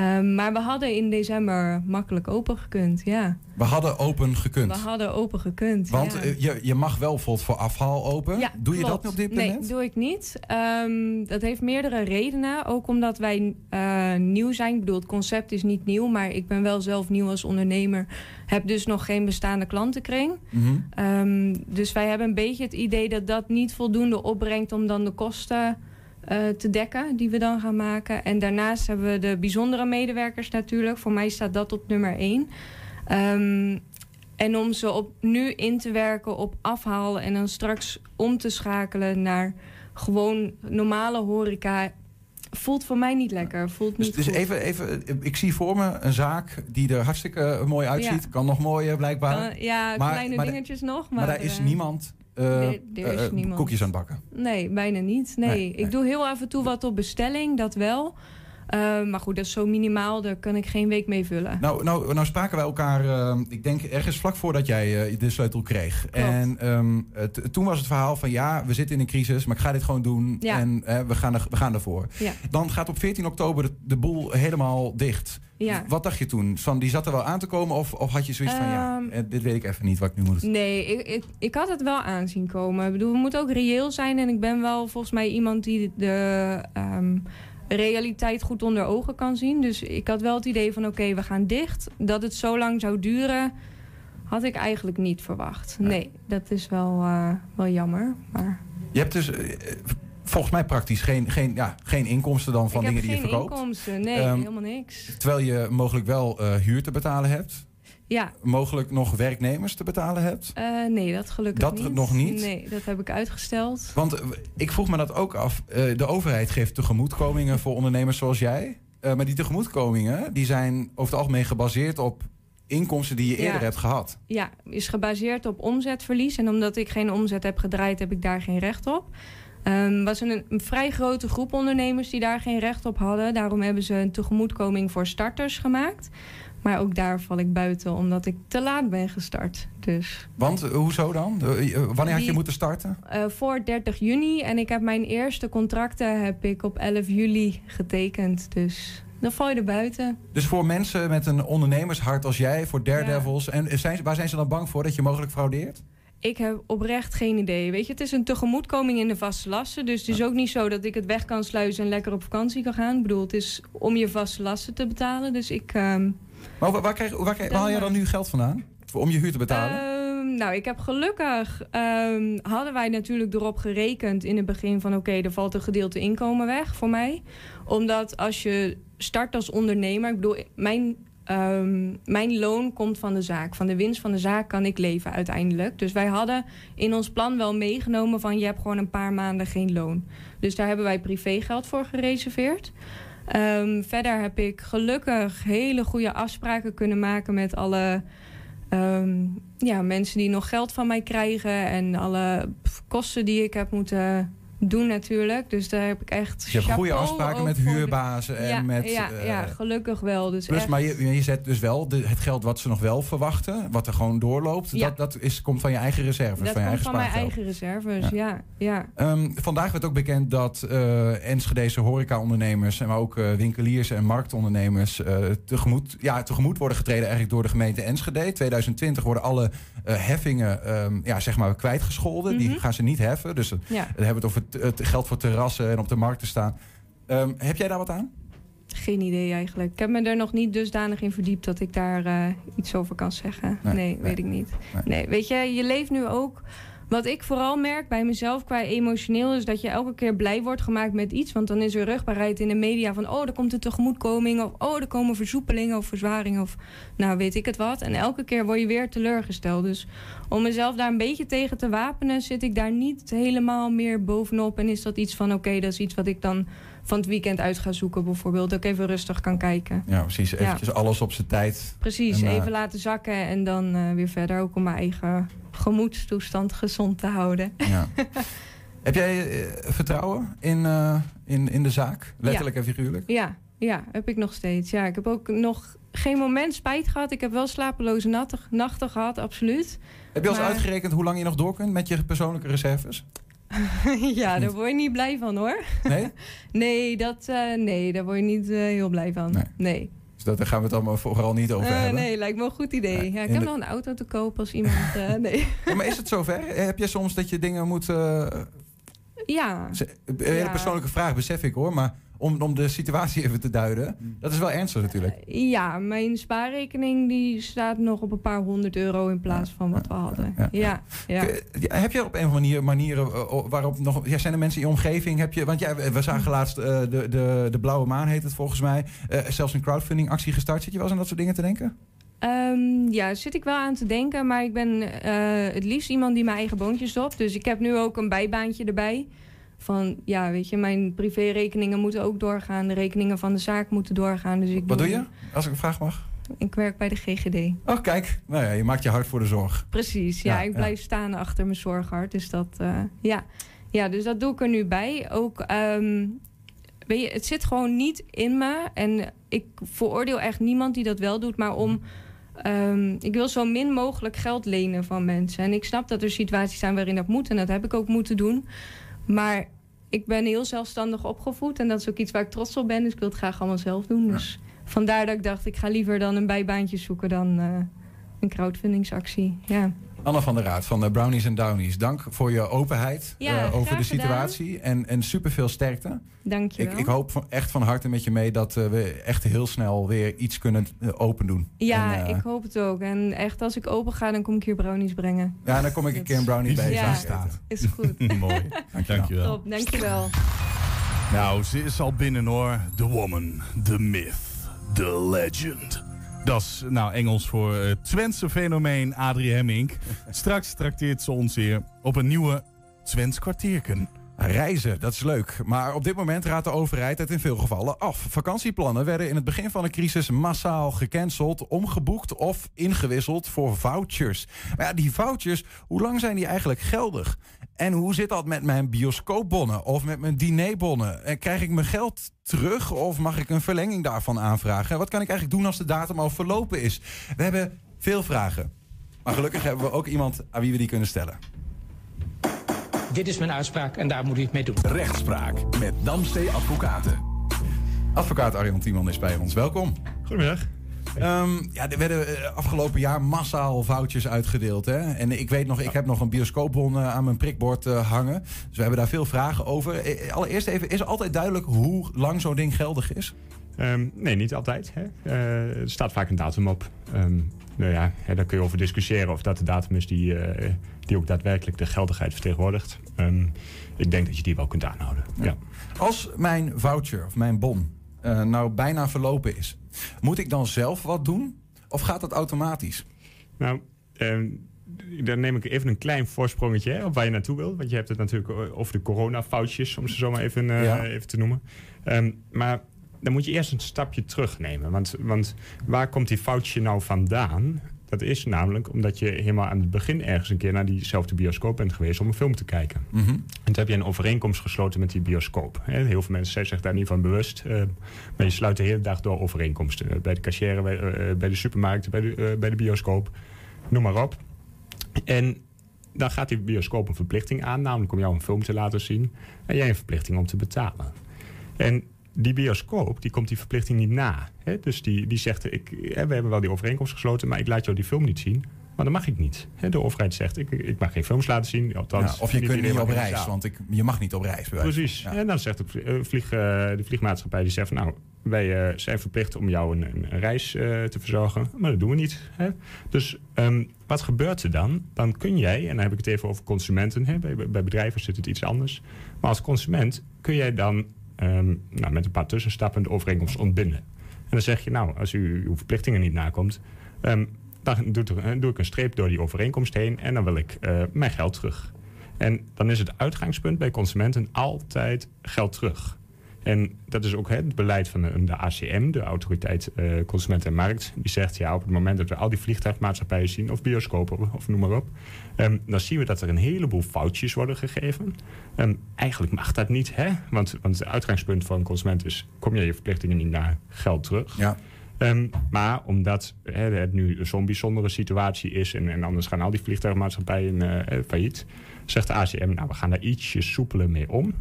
Um, maar we hadden in december makkelijk open gekund, ja. We hadden open gekund? We hadden open gekund, Want ja. uh, je, je mag wel bijvoorbeeld voor afhaal open. Ja, doe je klopt. dat op dit moment? Nee, doe ik niet. Um, dat heeft meerdere redenen. Ook omdat wij uh, nieuw zijn. Ik bedoel, het concept is niet nieuw, maar ik ben wel zelf nieuw als ondernemer. Heb dus nog geen bestaande klantenkring. Mm -hmm. um, dus wij hebben een beetje het idee dat dat niet voldoende opbrengt om dan de kosten... Uh, te dekken die we dan gaan maken. En daarnaast hebben we de bijzondere medewerkers natuurlijk. Voor mij staat dat op nummer één. Um, en om ze op nu in te werken op afhaal... en dan straks om te schakelen naar gewoon normale horeca... voelt voor mij niet lekker. Voelt niet dus, dus goed. even, even, ik zie voor me een zaak die er hartstikke mooi uitziet. Ja. Kan nog mooier blijkbaar. Ja, maar, kleine maar dingetjes nog. Maar, maar daar is niemand... Uh, er, er is uh, niemand. koekjes aan het bakken. Nee, bijna niet. Nee, Nee, ik nee. doe heel af en toe wat op bestelling, dat wel. Uh, maar goed, dat is zo minimaal, daar kan ik geen week mee vullen. Nou, nou, nou spraken wij elkaar, uh, ik denk ergens vlak voordat jij uh, de sleutel kreeg. Klopt. En um, toen was het verhaal van ja, we zitten in een crisis, maar ik ga dit gewoon doen Ja. en we, gaan er, we gaan ervoor. Ja. Dan gaat op 14 oktober de, de boel helemaal dicht. Ja. Wat dacht je toen? Van, die zat er wel aan te komen of, of had je zoiets van ja, Ehm, eh, dit weet ik even niet wat ik nu moet Nee, ik, ik, ik had het wel aanzien komen. Ik bedoel, we moeten ook reëel zijn. En ik ben wel volgens mij iemand die de um, realiteit goed onder ogen kan zien. Dus ik had wel het idee van oké, okay, we gaan dicht. Dat het zo lang zou duren, had ik eigenlijk niet verwacht. Nee, nee dat is wel, uh, wel jammer. Maar... Je hebt dus... Volgens mij praktisch geen, geen, ja, geen inkomsten dan van dingen die je verkoopt. geen inkomsten, nee, um, helemaal niks. Terwijl je mogelijk wel uh, huur te betalen hebt. Ja. Mogelijk nog werknemers te betalen hebt. Uh, nee, dat gelukkig dat niet. Dat nog niet? Nee, dat heb ik uitgesteld. Want uh, ik vroeg me dat ook af. Uh, de overheid geeft tegemoetkomingen voor ondernemers zoals jij. Eh, maar die tegemoetkomingen die zijn over het algemeen gebaseerd op inkomsten die je Ja. eerder hebt gehad. Ja, is gebaseerd op omzetverlies. En omdat ik geen omzet heb gedraaid, heb ik daar geen recht op. Ehm was een, een vrij grote groep ondernemers die daar geen recht op hadden. Daarom hebben ze een tegemoetkoming voor starters gemaakt. Maar ook daar val ik buiten, omdat ik te laat ben gestart. Dus Want eh, hoezo dan? Eh, eh, wanneer had je moeten starten? voor 30 juni. En ik heb mijn eerste contracten heb ik op 11 juli getekend. Dus dan val je er buiten. Dus voor mensen met een ondernemershart als jij, voor Daredevils. En zijn, waar zijn ze dan bang voor dat je mogelijk fraudeert? Ik heb oprecht geen idee. Weet je, het is een tegemoetkoming in de vaste lasten. Dus het is ook niet zo dat ik het weg kan sluizen en lekker op vakantie kan gaan. Ik bedoel, het is om je vaste lasten te betalen. Dus ik. ehm, Maar waar, waar, krijg, waar, krijg- waar haal je dan nu geld vandaan? Voor- Om je huur te betalen? Ehm, nou, ik heb gelukkig ehm, hadden wij natuurlijk erop gerekend in het begin van oké, er valt een gedeelte inkomen weg voor mij. Omdat als je start als ondernemer, ik bedoel, mijn, ehm, mijn loon komt van de zaak. Van de winst van de zaak kan ik leven uiteindelijk. Dus wij hadden in ons plan wel meegenomen van je hebt gewoon een paar maanden geen loon. Dus daar hebben wij privégeld voor gereserveerd. Ehm, verder heb ik gelukkig hele goede afspraken kunnen maken met alle ehm, ja, mensen die nog geld van mij krijgen. En alle kosten die ik heb moeten doen natuurlijk. Dus daar heb ik echt je hebt goede afspraken met de- huurbazen en ja, met... Ja, eh, ja, gelukkig wel. Dus Plus, echt- maar je, je zet dus wel de, het geld wat ze nog wel verwachten, wat er gewoon doorloopt, Ja. dat, dat is, komt van je eigen reserves, dat van je komt eigen van mijn eigen reserves, ja. ja. Ehm, vandaag werd ook bekend dat eh Enschedese horecaondernemers, maar ook eh, winkeliers en marktondernemers tegemoet, ja, tegemoet worden getreden eigenlijk door de gemeente Enschede. 2020 worden alle heffingen ehm, ja, zeg maar kwijtgescholden. Die Mhm. gaan ze niet heffen. Dus dan hebben we het over het, geld voor terrassen en op de markt te staan. Ehm, heb jij daar wat aan? Geen idee eigenlijk. Ik heb me er nog niet dusdanig in verdiept dat ik daar eh, iets over kan zeggen. Nee, Nee, nee. weet ik niet. Nee. Nee. weet je, je leeft nu ook. Wat ik vooral merk bij mezelf qua emotioneel is dat je elke keer blij wordt gemaakt met iets. Want dan is er rugbaarheid in de media van oh, er komt een tegemoetkoming. Of oh, er komen versoepelingen of verzwaringen. Of nou, weet ik het wat. En elke keer word je weer teleurgesteld. Dus om mezelf daar een beetje tegen te wapenen, zit ik daar niet helemaal meer bovenop. En is dat iets van oké, dat is iets wat ik dan van het weekend uit ga zoeken bijvoorbeeld. Dat ik even rustig kan kijken. Ja, precies. Ja. Eventjes alles op zijn tijd. Precies, En, eh, even laten zakken en dan eh, weer verder. Ook om mijn eigen gemoedstoestand gezond te houden. Ja. Heb jij eh, vertrouwen in, in, in de zaak? Letterlijk en figuurlijk? Ja, ja, heb ik nog steeds. Ja, ik heb ook nog geen moment spijt gehad. Ik heb wel slapeloze nachten, nachten gehad, absoluut. Heb je al eens Maar- uitgerekend hoe lang je nog door kunt met je persoonlijke reserves? ja, daar word je niet blij van hoor. Nee? Nee, dat, eh, nee daar word je niet eh, heel blij van. Nee. Nee. Dus dat, daar gaan we het allemaal vooral niet over Eh, hebben. nee, lijkt me een goed idee. Ja, ik heb de- nog een auto te kopen als iemand... nee. Ja, maar is het zover? Heb je soms dat je dingen moet... Ja. een hele Ja. persoonlijke vraag, besef ik hoor. Maar om, om de situatie even te duiden. Dat is wel ernstig natuurlijk. Ja, mijn spaarrekening die staat nog op een paar honderd euro in plaats van wat we hadden. ja, Ja, ja. K- ja, Heb je op een of andere manier manieren eh, waarop nog... Ja, zijn er mensen in je omgeving? Heb je, want ja, we zagen laatst eh, de, de, de Blauwe Maan heet het volgens mij. eh, zelfs een crowdfunding actie gestart. Zit je wel eens aan dat soort dingen te denken? Ehm, ja, zit ik wel aan te denken, maar ik ben eh, het liefst iemand die mijn eigen boontjes stopt. Dus ik heb nu ook een bijbaantje erbij. Van ja, weet je, mijn privérekeningen moeten ook doorgaan. De rekeningen van de zaak moeten doorgaan. Dus ik Wat doe je? Als ik een vraag mag. Ik werk bij de GGD. Oh, kijk. Nou ja, je maakt je hard voor de zorg. Precies, ja, Ja, ik ja. blijf staan achter mijn zorghart. Dus dat, eh, ja. ja, dus dat doe ik er nu bij. Ook, ehm, weet je, het zit gewoon niet in me. En ik veroordeel echt niemand die dat wel doet, maar om. ehm, ik wil zo min mogelijk geld lenen van mensen. En ik snap dat er situaties zijn waarin dat moet. En dat heb ik ook moeten doen. Maar ik ben heel zelfstandig opgevoed. En dat is ook iets waar ik trots op ben. Dus ik wil het graag allemaal zelf doen. Dus vandaar dat ik dacht, ik ga liever dan een bijbaantje zoeken dan eh, een crowdfundingsactie. Ja. Anna van der Raad van de Brownies en Downies. Dank voor je openheid Ja, eh, over de gedaan. situatie. En, en super veel sterkte. Dank je Ik, wel. ik hoop van, echt van harte met je mee dat eh, we echt heel snel weer iets kunnen eh, open doen. Ja, En, eh, ik hoop het ook. En echt, als ik open ga, dan kom ik hier brownies brengen. Ja, dan kom ik een keer een brownie bij je Ja, staan. is goed. Mooi. Dankjewel. Top, dankjewel. Nou, ze is al binnen hoor. The woman, the myth, the legend. Dat is nou Engels voor het Twentse fenomeen Adrie Hemmink. Straks trakteert ze ons weer op een nieuwe Twents kwartierken. Reizen, dat is leuk. Maar op dit moment raadt de overheid het in veel gevallen af. Vakantieplannen werden in het begin van de crisis massaal gecanceld, omgeboekt of ingewisseld voor vouchers. Maar ja, die vouchers, hoe lang zijn die eigenlijk geldig? En hoe zit dat met mijn bioscoopbonnen of met mijn dinerbonnen? En Krijg ik mijn geld terug of mag ik een verlenging daarvan aanvragen? En wat kan ik eigenlijk doen als de datum al verlopen is? We hebben veel vragen. Maar gelukkig hebben we ook iemand aan wie we die kunnen stellen. Dit is mijn uitspraak en daar moet u het mee doen. Rechtspraak met Damstee Advocaten. Advocaat Arjan Tiemann is bij ons. Welkom. Goedemiddag. Ehm, ja, er werden eh, afgelopen jaar massaal vouchers uitgedeeld. Hè? En ik weet nog, ik heb nog een bioscoopbon eh, aan mijn prikbord eh, hangen. Dus we hebben daar veel vragen over. Allereerst even, is altijd duidelijk hoe lang zo'n ding geldig is? Ehm, nee, niet altijd. Hè. Er staat vaak een datum op. Ehm, nou ja, hè, daar kun je over discussiëren of dat de datum is die, die ook daadwerkelijk de geldigheid vertegenwoordigt. Ik denk dat je die wel kunt aanhouden. Ja. Als mijn voucher of mijn bon eh, nou bijna verlopen is, moet ik dan zelf wat doen? Of gaat dat automatisch? Nou, ehm, dan neem ik even een klein voorsprongetje hè, op waar je naartoe wil. Want je hebt het natuurlijk o- over de corona-foutjes, om ze zo maar even, eh, Ja. even te noemen. Ehm, maar dan moet je eerst een stapje terugnemen. Want, want waar komt die foutje nou vandaan? Dat is namelijk omdat je helemaal aan het begin ergens een keer naar diezelfde bioscoop bent geweest om een film te kijken. Mhm. En toen heb je een overeenkomst gesloten met die bioscoop. Heel veel mensen zijn zich daar niet van bewust. eh, maar je sluit de hele dag door overeenkomsten. Eh, Bij de cashier, bij, eh, bij de supermarkt, bij de, eh, bij de bioscoop. Noem maar op. En dan gaat die bioscoop een verplichting aan. Namelijk om jou een film te laten zien. En jij een verplichting om te betalen. En die bioscoop die komt die verplichting niet na. Hè? Dus die, die zegt, ik, hè, we hebben wel die overeenkomst gesloten... maar ik laat jou die film niet zien. Maar dat mag ik niet. Hè? De overheid zegt, ik, ik mag geen films laten zien. Althans, Ja, of je kunt niet op reis, want ik, je mag niet op reis. Precies. En dan zegt de, eh, vlieg, eh, de vliegmaatschappij, die zegt van nou, wij eh, zijn verplicht om jou een, reis te verzorgen. Maar dat doen we niet. Hè? Dus ehm, wat gebeurt er dan? Dan kun jij, en dan heb ik het even over consumenten. Hè? Bij, bij bedrijven zit het iets anders. Maar als consument kun jij dan ehm, nou, met een paar tussenstappen de overeenkomst ontbinden. En dan zeg je nou, als u uw verplichtingen niet nakomt... ehm, dan doe, er- doe ik een streep door die overeenkomst heen en dan wil ik eh, mijn geld terug. En dan is het uitgangspunt bij consumenten altijd geld terug. En dat is ook hè, het beleid van de, de ACM, de Autoriteit eh, Consument en Markt. Die zegt, ja, op het moment dat we al die vliegtuigmaatschappijen zien... of bioscopen, of noem maar op... ehm, dan zien we dat er een heleboel foutjes worden gegeven. Ehm, eigenlijk mag dat niet, hè? Want, want het uitgangspunt van een consument is... kom je je verplichtingen niet naar geld terug. Ja. Ehm, maar omdat hè, het nu zo'n bijzondere situatie is... En, en anders gaan al die vliegtuigmaatschappijen eh, eh, failliet... zegt de ACM, nou, we gaan daar ietsje soepeler mee om.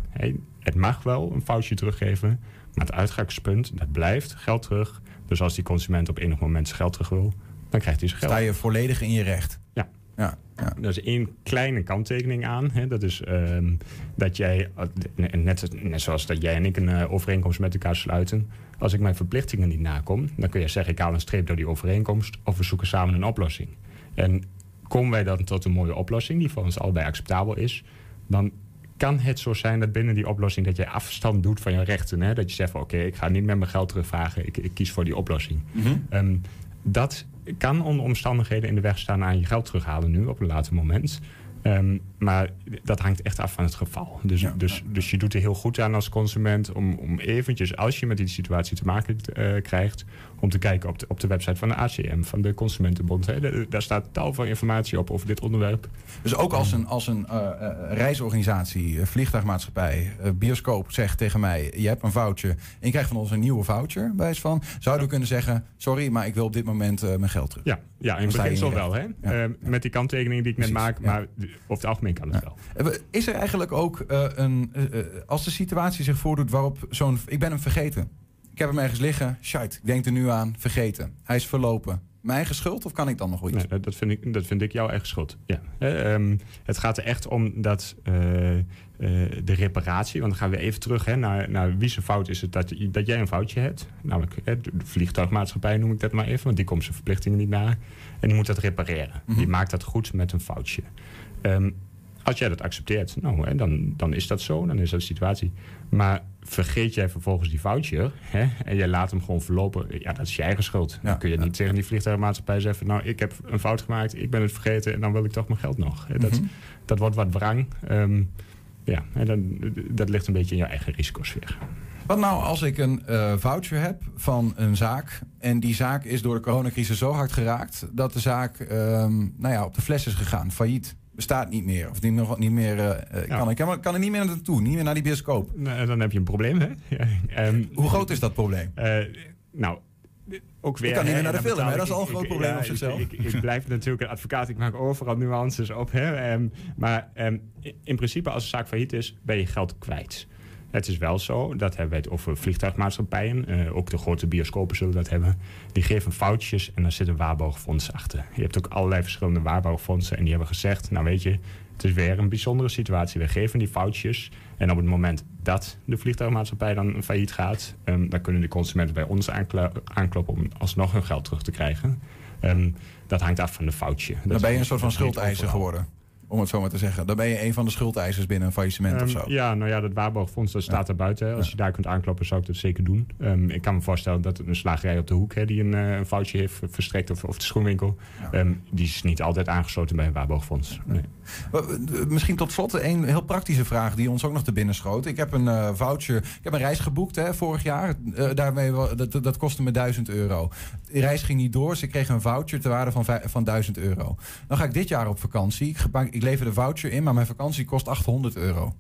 Het mag wel een foutje teruggeven... maar het uitgangspunt, dat blijft geld terug. Dus als die consument op enig moment zijn geld terug wil... dan krijgt hij zijn geld. Sta je volledig in je recht. Ja. Ja, ja. Er is één kleine kanttekening aan. Hè. Dat is ehm, dat jij, eh, net, net zoals dat jij en ik een eh, overeenkomst met elkaar sluiten. Als ik mijn verplichtingen niet nakom, dan kun je zeggen: ik haal een streep door die overeenkomst. Of we zoeken samen een oplossing. En komen wij dan tot een mooie oplossing die voor ons allebei acceptabel is, dan kan het zo zijn dat binnen die oplossing dat je afstand doet van je rechten. Hè? Dat je zegt van oké, ik ga niet meer mijn geld terugvragen. Ik, ik kies voor die oplossing. Mhm. Ehm, dat kan onder omstandigheden in de weg staan aan je geld terughalen nu op een later moment. Ehm, maar dat hangt echt af van het geval. Dus, dus, dus je doet er heel goed aan als consument om, om eventjes, als je met die situatie te maken eh, krijgt, om te kijken op de, op de website van de ACM, van de Consumentenbond. Hè. Daar- Daar staat tal van informatie op over dit onderwerp. Dus ook als een, als een eh, eh, reisorganisatie, eh, vliegtuigmaatschappij, bioscoop zegt tegen mij: Je hebt een voucher en je krijgt van ons een nieuwe voucher. Wijs van, zouden we kunnen zeggen: Sorry, maar ik wil op dit moment mijn geld terug. Ja, ja in beginsel wel. Hè? recht. Eh, met die kanttekening die ik net maak, maar over het algemeen kan het wel. Is er eigenlijk ook een. als de situatie zich voordoet waarop zo'n. Ik ben hem vergeten. Ik heb hem ergens liggen. Shite, ik denk er nu aan. Vergeten. Hij is verlopen. Mijn eigen schuld of kan ik dan nog iets? Nee, dat- vind ik, dat vind ik jouw eigen schuld. Ja. Eh, ehm, het gaat er echt om dat eh, eh, de reparatie, want dan gaan we even terug hè, naar, naar wie zijn fout is het dat, dat jij een foutje hebt. Namelijk hè, de vliegtuigmaatschappij noem ik dat maar even, want die komt zijn verplichtingen niet na. En die moet dat repareren. Mhm. Die maakt dat goed met een foutje. Ehm, als jij dat accepteert, nou, hè, dan, dan is dat zo, dan is dat de situatie. Maar vergeet jij vervolgens die foutje hè, en jij laat hem gewoon verlopen, ja, dat is je eigen schuld. dan kun je niet tegen die vliegtuigmaatschappij zeggen, nou, ik heb een fout gemaakt, ik ben het vergeten en dan wil ik toch mijn geld nog. Dat, Mhm. dat wordt wat wrang. Ehm, Ja, en dan, dat ligt een beetje in je eigen risicosfeer. Wat nou als ik een eh, voucher heb van een zaak en die zaak is door de coronacrisis zo hard geraakt dat de zaak ehm, nou ja, op de fles is gegaan, failliet, bestaat niet meer of niet meer, niet meer eh, kan, ik, kan, kan er niet meer naartoe, niet meer naar die bioscoop. Nou, dan heb je een probleem, hè? Ehm, Hoe groot is dat probleem? eh, nou, ook weer... Ik kan niet meer naar de film, hè? Dat is al een groot ik- probleem ja, op zichzelf. Ik, ik, ik blijf natuurlijk een advocaat, ik maak overal nuances op. Hè? Maar ehm, in principe, als een zaak failliet is, ben je geld kwijt. Het is wel zo, dat hebben wij het over vliegtuigmaatschappijen. eh, ook de grote bioscopen zullen dat hebben. Die geven foutjes en daar zit een waarborgfonds achter. Je hebt ook allerlei verschillende waarborgfondsen. En die hebben gezegd, nou weet je, het is weer een bijzondere situatie. We geven die foutjes. En op het moment dat de vliegtuigmaatschappij dan failliet gaat... ehm, dan kunnen de consumenten bij ons aankloppen om alsnog hun geld terug te krijgen. Ehm, dat hangt af van de foutje. Dat Dan is ben je een soort van schuldeiser geworden. Om het zo maar te zeggen. Dan ben je een van de schuldeisers binnen een faillissement of Ehm, zo. Ja, nou ja, dat waarborgfonds dat staat er buiten. Als je daar kunt aankloppen, zou ik dat zeker doen. Ehm, ik kan me voorstellen dat een slagerij op de hoek... Hè, die een, eh, een foutje heeft verstrekt, of, of de schoenwinkel... ehm, die is niet altijd aangesloten bij een waarborgfonds. Nee. Eh, Misschien tot slot een heel praktische vraag die ons ook nog te binnen schoot. Ik heb een eh, voucher, ik heb een reis geboekt hè, vorig jaar. Daarmee, dat, dat- kostte me 1000 euro. De reis ging niet door, dus ik kreeg een voucher ter waarde van, van 1000 euro. Dan ga ik dit jaar op vakantie. Ik, gebruik- ik lever de voucher in, maar mijn vakantie kost 800 euro.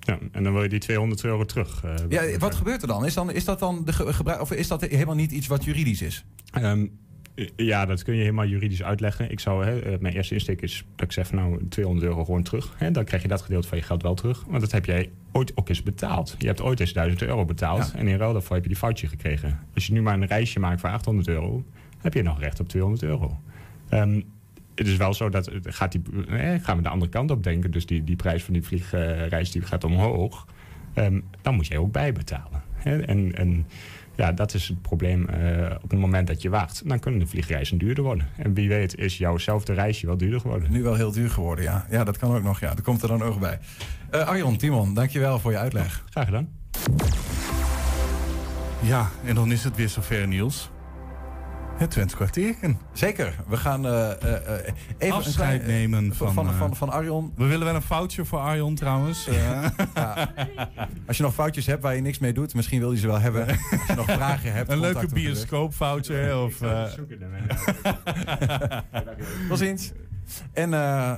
Ja, en dan wil je die 200 euro terug. eh, Ja, wat gebeurt er dan? Is, dan, is dat dan de ge- gebruik, of is dat helemaal niet iets wat juridisch is? Ehm, ja, dat kun je helemaal juridisch uitleggen. Ik zou, hè, eh, mijn eerste insteek is dat ik zeg van nou 200 euro gewoon terug. Hè, dan krijg je dat gedeelte van je geld wel terug. Want dat heb jij ooit ook eens betaald. Je hebt ooit eens 1000 euro betaald. En in ruil daarvoor heb je die foutje gekregen. Als je nu maar een reisje maakt voor 800 euro, heb je nog recht op 200 euro. Ehm, het is wel zo dat gaat die, eh, gaan we de andere kant op denken. Dus die, die prijs van die vliegreis die gaat omhoog. Ehm, dan moet jij ook bijbetalen. Hè? En, en ja, dat is het probleem eh, op het moment dat je wacht. Dan kunnen de vliegreizen duurder worden. En wie weet is jouwzelfde reisje wel duurder geworden. Nu wel heel duur geworden, ja. Ja, dat kan ook nog, ja. Dat komt er dan ook bij. Eh Arjon, Timon, dankjewel voor je uitleg. Graag gedaan. Ja, en dan is het weer zover, Niels. Het Twents kwartierken. Zeker. We gaan eh, eh, eh, even Afscheid een klein, eh, nemen van, van, van, van, van Arjon. We willen wel een foutje voor Arjon trouwens. Eh, Als je nog foutjes hebt waar je niks mee doet, misschien wil je ze wel hebben. Als je nog vragen hebt. een leuke bioscoopfoutje. Of, eh, Tot ziens. En eh,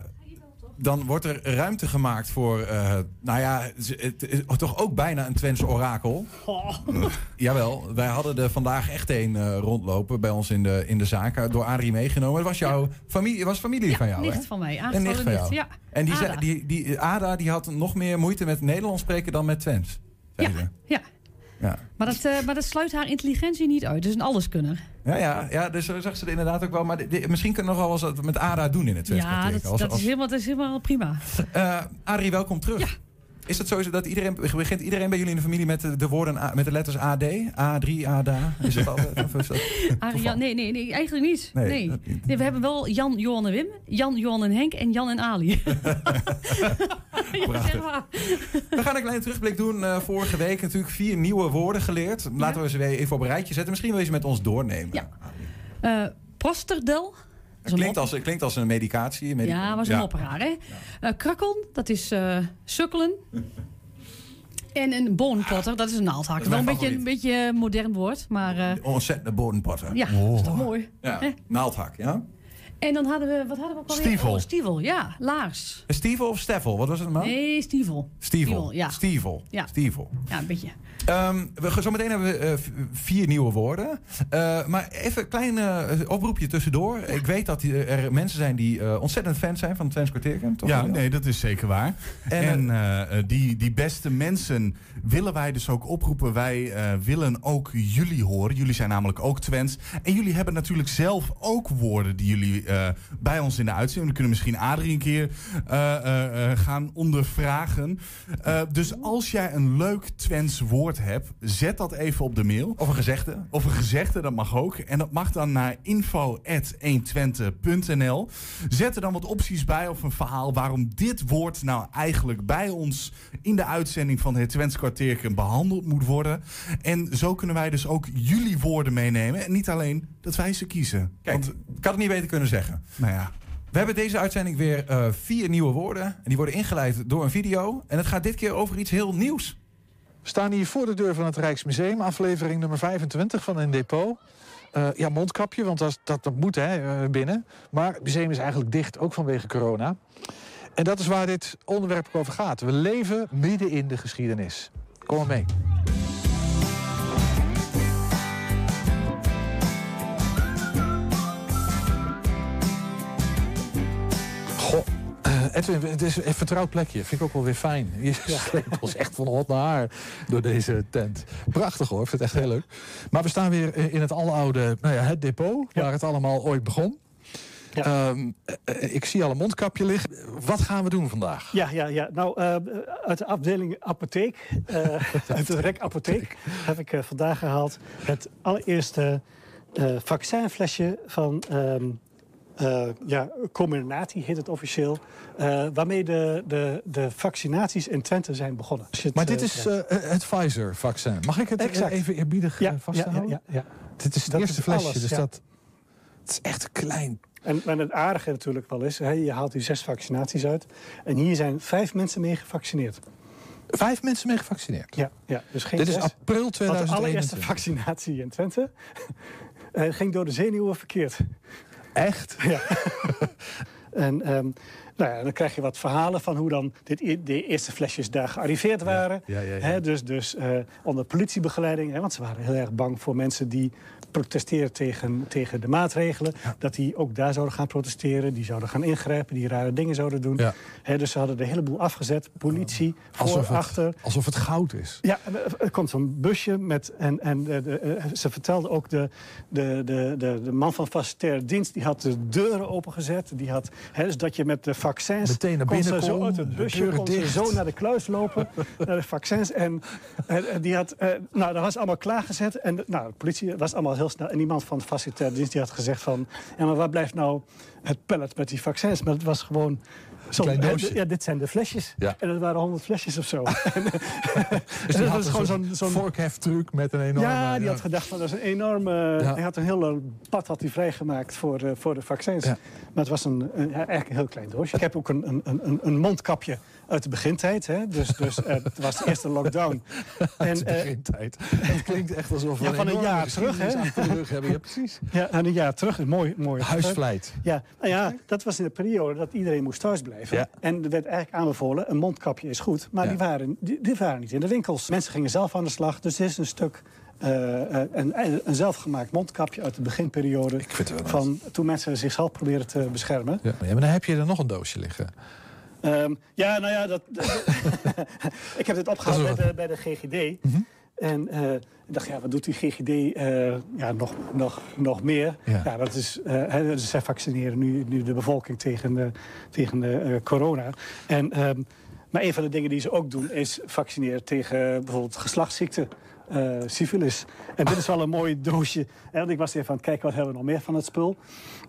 dan wordt er ruimte gemaakt voor, eh, nou ja, het is toch ook bijna een Twents orakel. Jawel, wij hadden er vandaag echt een eh, rondlopen bij ons in de, in de zaak. eh, Door Arie meegenomen. Het was jouw familie, was familie van jou, nicht hè? van mij, Een nicht van jou. ja. En die, zei, Ada. die, die, Ada die had nog meer moeite met Nederlands spreken dan met Twents. zei ze. Ja. Ja. Maar, dat, eh, maar dat sluit haar intelligentie niet uit. Dus een alleskunner. Ja, ja, ja, dus zo zag ze er inderdaad ook wel. Maar misschien kunnen we nog wel eens wat met Ada doen in het Twents Ja, dat, Als- dat, als- Is helemaal, dat is helemaal prima. Eh, Arie, welkom terug. Is het sowieso dat iedereen begint iedereen bij jullie in de familie met de, de woorden A- met de letters AD, A3, ADA? Is het altijd? Of is dat nee, nee, nee, eigenlijk niet. Nee, Nee, dat nee. we hebben wel Jan, Johan en Wim, Jan, Johan en Henk en Jan en Ali. Ja, zeg maar. We gaan een kleine terugblik doen. Eh, vorige week natuurlijk vier nieuwe woorden geleerd. Laten we ze weer even op een rijtje zetten. Misschien wil je ze met ons doornemen. Ja. Eh, Prosterdel. Het klinkt als, het klinkt als een medicatie. Ja, was een mopperaar, hè? Eh, krakkel, dat is eh, sukkelen. En een bonenpotter, dat is een naaldhak. Dat is Wel een beetje, een beetje modern woord, maar... eh, Ontzettende bodempotter. ja, dat is toch mooi. Ja, naaldhak, ja. En dan hadden we, wat hadden we ook alweer? Stievel. Oh, stievel, ja, laars. Stievel of Steffel? Wat was het nou? Nee, stievel. Stievel. ja. Stievel. Ja. Stievel. Ja, een beetje. Ehm, we, gaan- zometeen hebben we eh, vier nieuwe woorden. Eh, maar even een klein eh, oproepje tussendoor. Ik weet dat er mensen zijn die ontzettend fan zijn van Twents kwartierken. Toch? Ja, nee, dat is zeker waar. En, En, die, die beste mensen willen wij dus ook oproepen. Wij eh, willen ook jullie horen. Jullie zijn namelijk ook Twents. En jullie hebben natuurlijk zelf ook woorden die jullie eh, bij ons in de uitzending. We kunnen misschien Adrie een keer eh, eh, gaan ondervragen. Dus als jij een leuk Twents woord hebt, zet dat even op de mail. Of een gezegde. Of een gezegde, dat mag ook. En dat mag dan naar info.120.nl. Zet er dan wat opties bij of een verhaal waarom dit woord nou eigenlijk bij ons in de uitzending van het Twents kwartierken behandeld moet worden. En zo kunnen wij dus ook jullie woorden meenemen. En niet alleen dat wij ze kiezen. Kijk, ik had het niet beter kunnen zeggen. Nou ja. We hebben deze uitzending weer eh, vier nieuwe woorden. En die worden ingeleid door een video. En het gaat dit keer over iets heel nieuws. We staan hier voor de deur van het Rijksmuseum, aflevering nummer 25 van een depot. Eh, ja, mondkapje, want dat, dat, dat moet hè, eh, binnen. Maar het museum is eigenlijk dicht, ook vanwege corona. En dat is waar dit onderwerp over gaat. We leven midden in de geschiedenis. Kom maar mee. Goh, eh, Edwin, het is een vertrouwd plekje. Vind ik ook wel weer fijn. Je sleept ons echt van hot naar haar door deze tent. Prachtig hoor, ik vind het echt heel leuk. Maar we staan weer in het aloude, nou ja, het depot, waar het allemaal ooit begon. Ehm, eh, ik zie al een mondkapje liggen. Wat gaan we doen vandaag? Ja, ja, ja. Nou, eh, uit de afdeling apotheek, eh, uit de rek apotheek, heb ik eh, vandaag gehaald het allereerste eh, vaccinflesje van ehm eh, ja, Comirnaty heet het officieel, eh, waarmee de, de, de vaccinaties in Twente zijn begonnen. Het, Maar dit eh, is het Pfizer-vaccin. Mag ik het Exact. even eerbiedig Ja, vasthouden? ja, ja, ja. Dit is het Dat eerste is flesje, alles, dus dat het is echt klein. En, en het aardige natuurlijk wel is, hè, je haalt die zes vaccinaties uit. En hier zijn vijf mensen mee gevaccineerd. Vijf mensen mee gevaccineerd? Ja, ja dus geen Dit is april Want de 2021. allereerste vaccinatie in Twente ging door de zenuwen verkeerd. Echt? Ja. en ehm, nou ja, dan krijg je wat verhalen van hoe dan dit, de eerste flesjes daar gearriveerd waren. ja, ja, dus dus eh, onder politiebegeleiding. Hè, want ze waren heel erg bang voor mensen die protesteren tegen, tegen de maatregelen. Dat die ook daar zouden gaan protesteren. Die zouden gaan ingrijpen. Die rare dingen zouden doen. Ja. Dus ze hadden de hele boel afgezet. Politie, voor, Alsof het, achter. alsof het goud is. Ja, er komt zo'n busje met. En, en de, de, eh, ze vertelde ook de, de, de, de, de man van facilitaire dienst. die had de deuren opengezet. Die had. Hè, dus dat je met de vaccins. Meteen naar kon ze binnen zo kon, uit het busje. kon dicht. zo naar de kluis lopen. naar de vaccins. En, die had. eh, nou, dat was allemaal klaargezet. En nou, de politie was allemaal heel snel. En iemand van de facilitaire dienst die had gezegd van. Ja, maar waar blijft nou het pallet met die vaccins? Maar het was gewoon. Zo, Klein doosje. ja, dit zijn de flesjes. Ja. En dat waren honderd flesjes of zo. En, Dus dat was gewoon zo'n zo'n vorkheftruc met een enorme... ja, die had gedacht van dat is een enorme. Ja. Hij had een hele pad had hij vrijgemaakt voor, eh, voor de vaccins. Maar het was een, eigenlijk een heel klein doosje. Ik heb ook een, een, een, een mondkapje uit de begintijd. Hè? Dus, dus eh, het was de eerste lockdown. Uit de eh, begintijd. Het klinkt echt alsof we ja, van een jaar terug, hè? geschiedenis achter de rug hebben. Ja, precies. Ja, en een jaar terug. Mooi, mooi. Huisvleit. Ja, nou ja, dat was in de periode dat iedereen moest thuisblijven. Ja. En er werd eigenlijk aanbevolen, een mondkapje is goed. Maar Ja. die, waren, die, die waren niet in de winkels. Mensen gingen zelf aan de slag. Dus dit is een stuk... eh, een, een zelfgemaakt mondkapje uit de beginperiode. van toen mensen zichzelf probeerden te beschermen. Ja, maar dan heb je er nog een doosje liggen. Ehm, ja, nou ja, dat, ik heb dit opgehaald bij de, bij de GGD. Mhm. En eh, ik dacht, ja, wat doet die GGD eh, ja, nog, nog, nog meer? Ja. Ja. dat is, dus zij vaccineren nu, nu de bevolking tegen, de, tegen de, corona. En, ehm, maar een van de dingen die ze ook doen is vaccineren tegen bijvoorbeeld geslachtsziekten. Eh syfilis. En dit is wel een mooi doosje. Want ik was even aan het kijken, wat hebben we nog meer van het spul?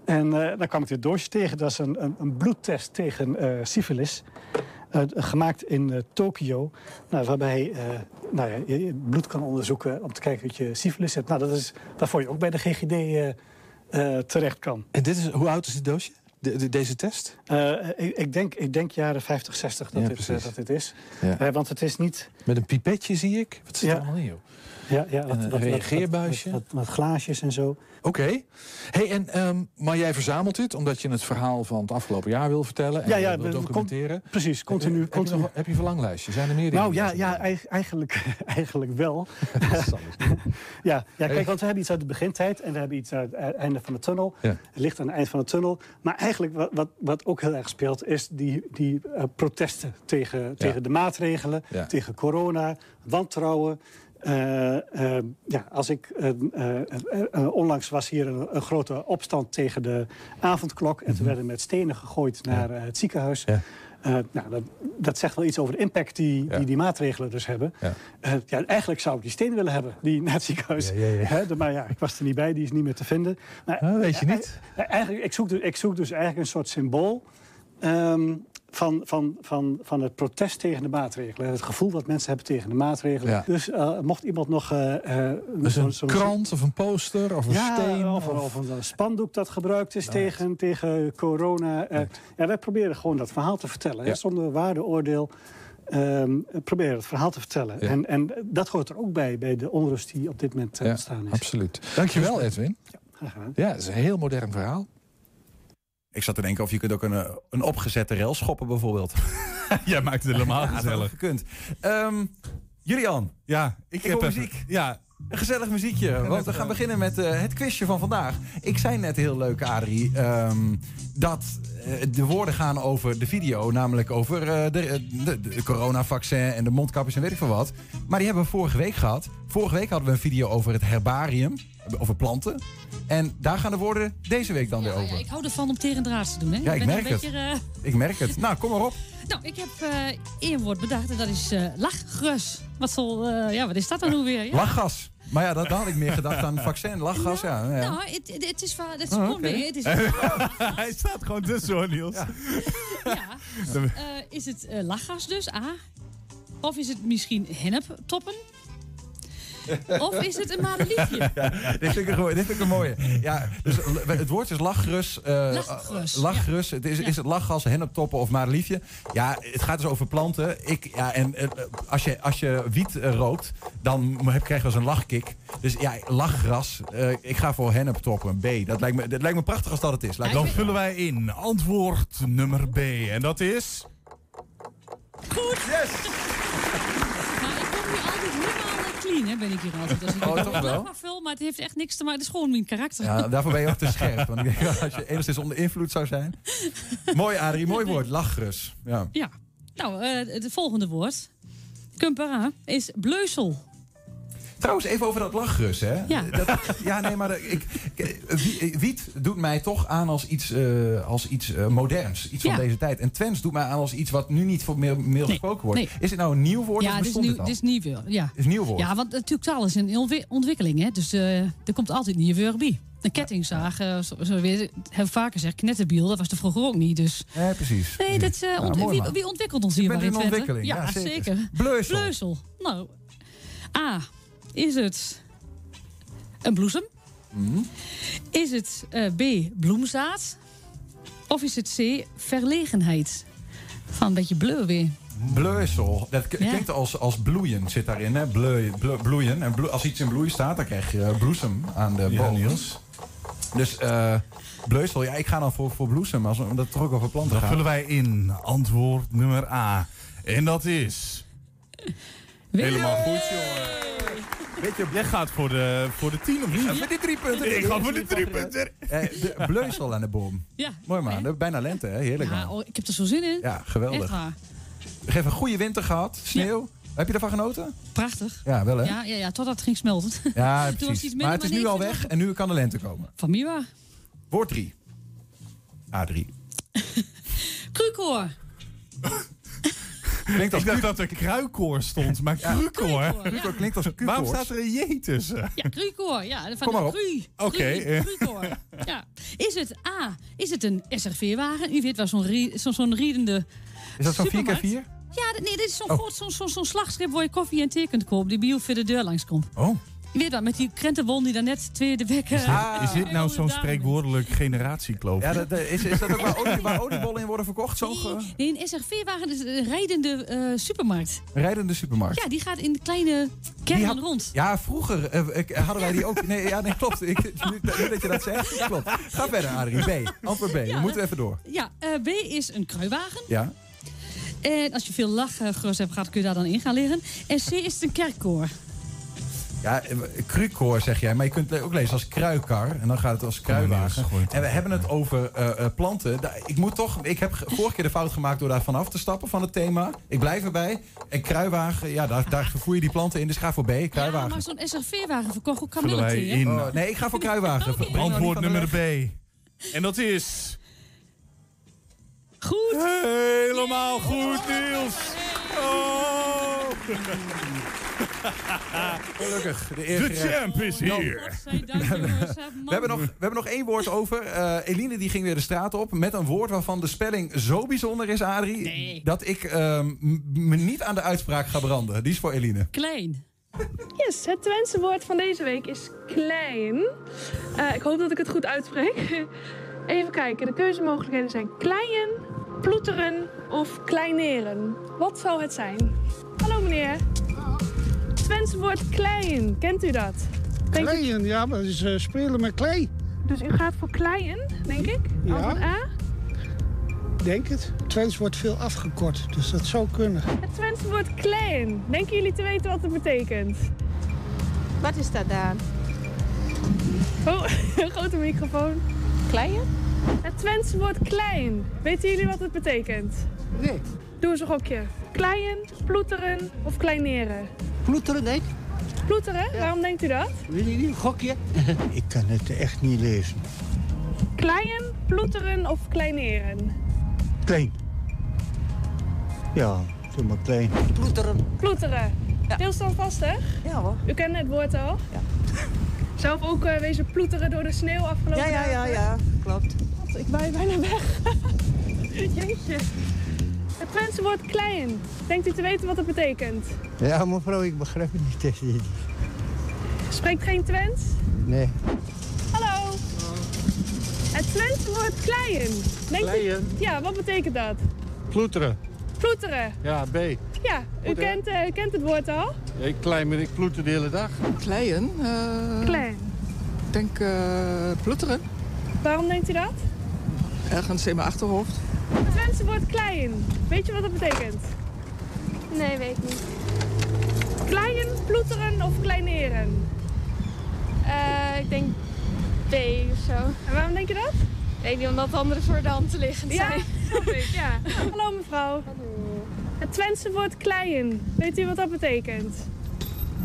En eh, dan kwam ik dit doosje tegen. Dat is een, een, een bloedtest tegen eh syfilis. Gemaakt in eh, Tokio. Nou, waarbij nou ja, je bloed kan onderzoeken om te kijken of je syfilis hebt. Nou, dat is waarvoor je ook bij de GGD terecht kan. En dit is, hoe oud is dit doosje? De- de- deze test? Eh, ik, ik, denk, ik denk jaren 50, 60 dat, Ja, dit, eh, dat dit is. Ja. Eh, want het is niet... Met een pipetje zie ik. Wat zit Ja. er allemaal in, joh? Ja, ja, En een reageerbuisje. Wat, wat, wat glaasjes en zo. Oké. Hey, en, ehm, maar jij verzamelt dit omdat je het verhaal van het afgelopen jaar wil vertellen en Ja, ja, wil documenteren. con- precies, continu. Heb, je continu. heb je een verlanglijstje? Zijn er meer dingen? Nou ja, ja eig- eigenlijk, eigenlijk wel. ja, ja, kijk, want we hebben iets uit de begintijd en we hebben iets uit het einde van de tunnel. Ja. Het ligt aan het eind van de tunnel. Maar eigenlijk wat, wat, wat ook heel erg speelt, is die, die eh, protesten tegen, tegen de maatregelen, Ja. tegen corona, wantrouwen. Eh, eh, ja, als ik, eh, onlangs was hier een, een grote opstand tegen de avondklok. En toen werden met stenen gegooid naar het ziekenhuis. Ja. Nou, dat, dat zegt wel iets over de impact die die, die maatregelen dus hebben. Ja. Ja, eigenlijk zou ik die steen willen hebben, die naar het ziekenhuis. Ja, de- maar ja, ik was er niet bij, die is niet meer te vinden. Maar, Ah, weet je niet. eigenlijk, ik, zoek dus, ik zoek dus eigenlijk een soort symbool. ehm, van, van, van, van het protest tegen de maatregelen. Het gevoel wat mensen hebben tegen de maatregelen. Ja. Dus eh, mocht iemand nog... Dus zo'n- een krant of een poster of een ja, steen. Of, of- of een spandoek dat gebruikt is tegen, tegen corona. Ja, wij proberen gewoon dat verhaal te vertellen. hè, Ja. zonder waardeoordeel. Ehm proberen het verhaal te vertellen. Ja. En, en dat hoort er ook bij, bij de onrust die op dit moment Ja, ontstaan is. absoluut. Dankjewel, Edwin. Graag gedaan. Ja, het is een heel modern verhaal. Ik zat te denken of je kunt ook een, eh, een opgezette rail schoppen bijvoorbeeld. Jij maakt het helemaal Ja, gezellig. gekund. Ehm Julian, Ja, ik, Ik heb even- muziek. Ja, een gezellig muziekje. Want we gaan beginnen met eh, het quizje van vandaag. Ik zei net heel leuk, Adrie, ehm, dat eh, de woorden gaan over de video. Namelijk over de, de, de coronavaccin en de mondkapjes en weet ik veel wat. Maar die hebben we vorige week gehad. Vorige week hadden we een video over het herbarium. Over planten. En daar gaan de woorden deze week dan weer over. Ik hou ervan om tegendraads te doen. Hè? Ja, ik ben merk een het. beetje, eh, Ik merk het. Nou, kom maar op. Nou, ik heb eh, één woord bedacht en dat is eh lachgrus. Wat, zal, eh, ja, wat is dat dan nu weer? Ja. Lachgas. Maar ja, dat, dan had ik meer gedacht aan vaccin. Lachgas, ja. ja. Nou, het, het, is waar. Het is Oh, gewoon oké. mee. Het is, Hij staat gewoon tussen hoor, Niels. ja. Eh, is het lachgas dus, A? Of is het misschien henneptoppen? Of is het een madeliefje? Ja, dit, vind ik een, dit vind ik een mooie. Ja, dus l- het woord is lachgrus. eh, Lachgrus, eh, lachgrus. Het is, is het lachgas, henneptoppen of madeliefje? Ja, het gaat dus over planten. Ik, ja, en eh, als je, als je wiet eh, rookt, dan heb, krijg je wel eens een lachkick. Dus ja, lachgras. eh, ik ga voor henneptoppen. B. Dat lijkt me, dat lijkt me prachtig als dat het is. Dan vullen wij in antwoord nummer B. En dat is... Goed! Yes! Maar ik kom hier altijd eh, clean, hè, ben ik hier altijd. Als ik Oh, toch wel? maar vul, maar het heeft echt niks te maken. Het is gewoon mijn karakter. Ja, daarvoor ben je ook te scherp. Want ik denk, als je enigszins onder invloed zou zijn. Mooi, Adrie. Mooi woord. Lachgrus. Ja. Ja. Nou, eh, het volgende woord. Is bleusel. Trouwens, even over dat lachgrus, hè? Ja. Dat, ja, nee, maar ik, ik- wie- wiet doet mij toch aan als iets, eh, als iets eh, moderns. Iets Ja. van deze tijd. En Twents doet mij aan als iets wat nu niet voor meer, meer gesproken wordt. nee. Is dit nou een nieuw woord ja, of is, bestond nieuw, het al? is nieuw weer. Ja. is nieuw woord. Ja, want natuurlijk taal is een ontwi- ontwikkeling. Hè? Dus eh, er komt altijd nieuwe woorden bij. Een kettingzaag, eh, zo, zo weer, hebben we vaker gezegd, knetterbiel, dat was er vroeger ook niet. Dus Ja, precies. nee, dat, Ja, ont- wie, ontwikkelt ons hier maar in ontwikkeling, ja, Ja, zeker. zeker. Bleusel. Bleusel. Nou, A, is het een bloesem? Mhm. Is het eh, B, bloemzaad? Of is het C, verlegenheid? Van een beetje bleu weer. Bleusel. Dat Ja. klinkt als, als bloeien zit daarin. Hè? Bleu, ble- bloeien. En bloe- als iets in bloei staat, dan krijg je eh, bloesem aan de Ja, boom. Niels. Dus eh bleusel, ja, ik ga dan voor, voor bloesem. Als, omdat het toch ook over planten Dan gaat. vullen wij in antwoord nummer A. En dat is... Helemaal goed, jongen. Weet je, Jij gaat voor de, voor de tien of niet? voor die drie punten. Ik ga voor de drie punten. Eh, de bleusel aan de boom. Ja. Mooi man, bijna lente hè, heerlijk Ja, man. oh, ik heb er zo zin in. Ja, geweldig. Echt waar. We hebben een goede winter gehad, sneeuw. Heb je ervan genoten? Prachtig. Ja, wel hè? Ja, ja, ja, totdat het ging smelten. Ja, Toen was precies. maar het is nu al weg en nu kan de lente komen. Van Miwa. Woord 3. A3. Krukoor. Klinkt als Ik dacht dat er kruikoor stond, maar kruikoor. Krukoor klinkt als kukoors. Waarom staat er een J tussen? Ja, Krukoor. Ja, van Kom maar op. Oké, Kru, eh. Krukoor. Ja. Is het A, is het een SRV-wagen? U weet wel, zo'n zo, zo'n riedende Is dat zo'n 4x4? supermarkt. Ja, nee, dit is zo'n Oh. zo'n zo'n zo'n slagschip waar je koffie en thee kunt kopen. Die bij jou voor de deur langskomt. Oh. Je weet wel, met die krentenbol die daar net twee de week... Is eh, dit, is dit nou zo'n de spreekwoordelijk generatiekloof? Ja, dat, eh, is, is dat ook waar, olie, waar oliebollen in worden verkocht? Zo'n ge- Nee, een SRV-wagen is een rijdende eh, supermarkt. rijdende supermarkt? Ja, die gaat in kleine Die kernen had- rond. Ja, vroeger eh, ik- hadden wij die ook. Nee, ja, nee klopt. Ik, nu, nu dat je dat zegt, klopt. Ga verder, Adrie. B. Antwoord B. We moeten even door. Ja, eh, B is een kruiwagen. Ja. En als je veel lachgrus hebt gehad, kun je daar dan in gaan liggen. En C is het een kerkkoor. Ja, kruikoor zeg jij, maar je kunt het ook lezen als kruikar. En dan gaat het als kruiwagen. En we hebben het over eh, eh, planten. Ik moet toch, ik heb ge- vorige keer de fout gemaakt door daar vanaf te stappen van het thema. Ik blijf erbij. En kruiwagen, ja, daar, daar vervoer je die planten in. Dus ga voor B, Ja, kruiwagen. maar zo'n SRV-wagen verkocht ook in Oh, nee, ik ga voor kruiwagen. Antwoord nummer. B. En dat is... Goed. Helemaal goed, Niels. Oh. Gelukkig. De, eer De gerecht. champ is Jan. hier. We hebben, nog, we hebben nog één woord over. Eh, Eline die ging weer de straat op met een woord waarvan de spelling zo bijzonder is, Adrie, dat ik ehm, me niet aan de uitspraak ga branden. Die is voor Eline. Klein. Yes, het Twentse woord van deze week is klein. Eh, ik hoop dat ik het goed uitspreek. Even kijken, de keuzemogelijkheden zijn kleien, ploeteren of kleineren. Wat zou het zijn? Hallo meneer. Het Twentse woord klein, kent u dat? Denkt u- Kleien, ja, maar dat is eh, spelen met klei. Dus u gaat voor kleien, denk ik? Ja. Antwoord A. Denk het. Twents wordt veel afgekort, dus dat zou kunnen. Het Twentse woord klein. Denken jullie te weten wat het betekent? Wat is dat dan? Oh, een grote microfoon. Klein? Het Twentse woord klein. Weten jullie wat het betekent? Nee. Doe eens een gokje. Kleien, ploeteren of kleineren? Ploeteren, denk Ploeteren? Waarom denkt u dat? Wil je niet een gokje? Ik kan het echt niet lezen. Kleien, ploeteren of kleineren? Klein. Ja, doe maar klein. Ploeteren. Ploeteren. Heel standvastig? Ja hoor. U kent het woord al? Ja. Zelf ook eh, wezen ploeteren door de sneeuw afgelopen Ja, ja, ja, dagen? ja, klopt. God, ik waai bijna weg. Jeetje. Het Twentse woord klein. Denkt u te weten wat het betekent? Ja, mevrouw, ik begrijp het niet echt niet. Spreekt geen Twents? Nee. Hallo. Het Twentse woord klein. Denkt u-? Ja, wat betekent dat? Ploeteren. Ploeteren. Ja, B. Ja, u Goed, kent, eh, kent het woord al? Ik klein, maar ik ploeter de hele dag. Kleien? eh, Klein. Ik denk eh, ploeteren. Waarom denkt u dat? Ergens in mijn achterhoofd. Het Twentse woord klein. Weet je wat dat betekent? Nee, weet ik niet. Klein, ploeteren of kleineren? Eh, ik denk B of zo. En waarom denk je dat? Weet niet, omdat andere voor de hand liggend Ja, zijn. snap ik, ja. Hallo mevrouw. Het Twentse woord klein. Weet u wat dat betekent?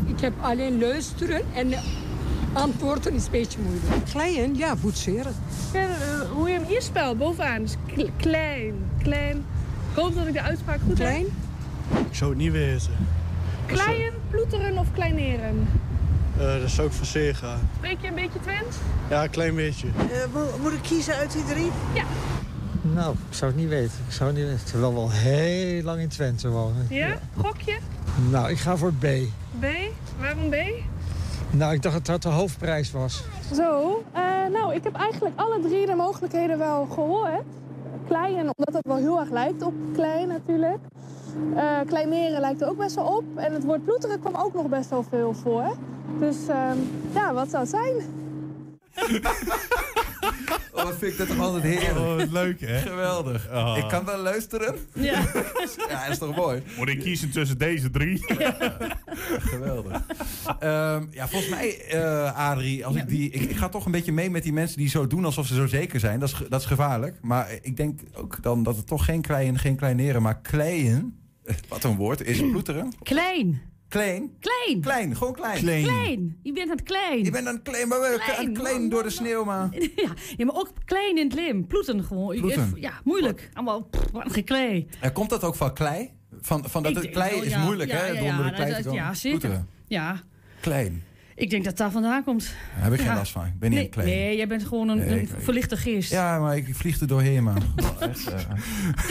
Ik heb alleen luisteren en antwoorden is een beetje moeilijk. Klein, ja, boetseren. Ja, eh, hoe je hem hier spelt, bovenaan. Dus kle- klein, klein. Ik hoop dat ik de uitspraak goed Klein? heb. Ik zou het niet weten. Klein, ploeteren of kleineren? Eh dat zou ik van zeer gaan. Spreek je een beetje Twents? Ja, een klein beetje. moet ik kiezen uit die drie? Ja. Nou, ik zou het niet weten. Ik zou het niet weten. Terwijl we al heel lang in Twente wonen. Ja? Gokje? Nou, ik ga voor B. B? Waarom B? Nou, ik dacht dat dat de hoofdprijs was. Zo, eh, nou, ik heb eigenlijk alle drie de mogelijkheden wel gehoord. Klein, omdat het wel heel erg lijkt op klein natuurlijk. Eh, kleineren lijkt er ook best wel op. En het woord ploeteren kwam ook nog best wel veel voor. Dus ehm, ja, wat zou het zijn? Oh, wat vind ik dat toch altijd heerlijk. Oh, leuk, hè? Geweldig. Ah. Ik kan wel luisteren. Ja. ja, dat is toch mooi? Moet ik kiezen tussen deze drie? Geweldig. Ehm, ja, volgens mij, eh Adrie, als ik die. Ik, ik ga toch een beetje mee met die mensen die zo doen alsof ze zo zeker zijn. Dat is, dat is gevaarlijk. Maar ik denk ook dan dat het toch geen klein, geen kleineren, maar kleien. Wat een woord is ploeteren. Klein. Klein. Klein. Klein, gewoon klein. Klein. Je bent aan het klein. Je bent aan het klein, maar we Klein. klein, door de sneeuw, maar. Ja, ja, maar ook klein in het lim. Ploeten gewoon. Ploeten. Ja, moeilijk. Allemaal pff, wat een geklei. Ja, komt dat ook van klei? Van, van dat het klei is moeilijk, hè? ja, klei zeker. Ja, Klein. Ik denk dat dat vandaan komt. Daar heb ik geen Ja. last van. Ik ben niet nee, klein. Nee, jij bent gewoon een, Nee, een ik verlichte geest. Ja, maar ik vlieg er doorheen, man. Echt, eh.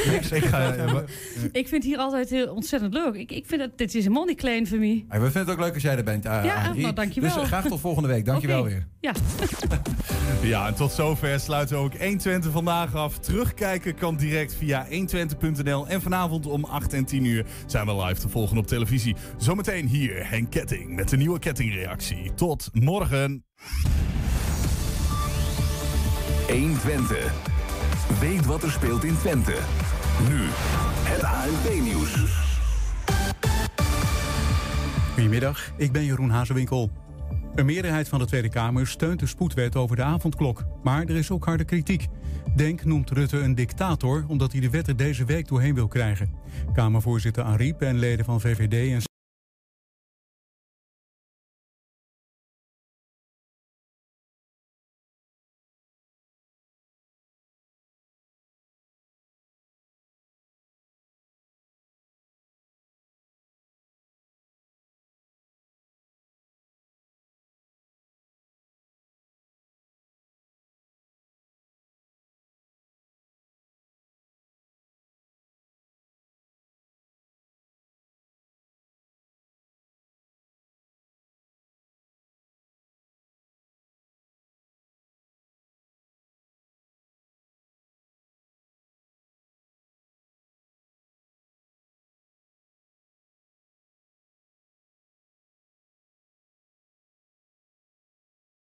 Niks. Ik ga- vind het hier altijd heel ontzettend leuk. Ik, ik vind dat dit is helemaal niet klein voor mij. We vinden het ook leuk als jij er bent, uh, Ja, nou, dankjewel. Dus eh, graag tot volgende week. Dankjewel Oké. weer. Ja. Ja, en tot zover sluiten we ook 120 vandaag af. Terugkijken kan direct via 120.nl. En vanavond om 8 en 10 uur zijn we live te volgen op televisie. Zometeen hier Henk Ketting met de nieuwe kettingreactie. Tot morgen. 120. Weet wat er speelt in Twente. Nu, het ANP-nieuws. Goedemiddag, ik ben Jeroen Hazewinkel. Een meerderheid van de Tweede Kamer steunt de spoedwet over de avondklok. Maar er is ook harde kritiek. Denk noemt Rutte een dictator omdat hij de wet er deze week doorheen wil krijgen. Kamervoorzitter Ariep en leden van VVD en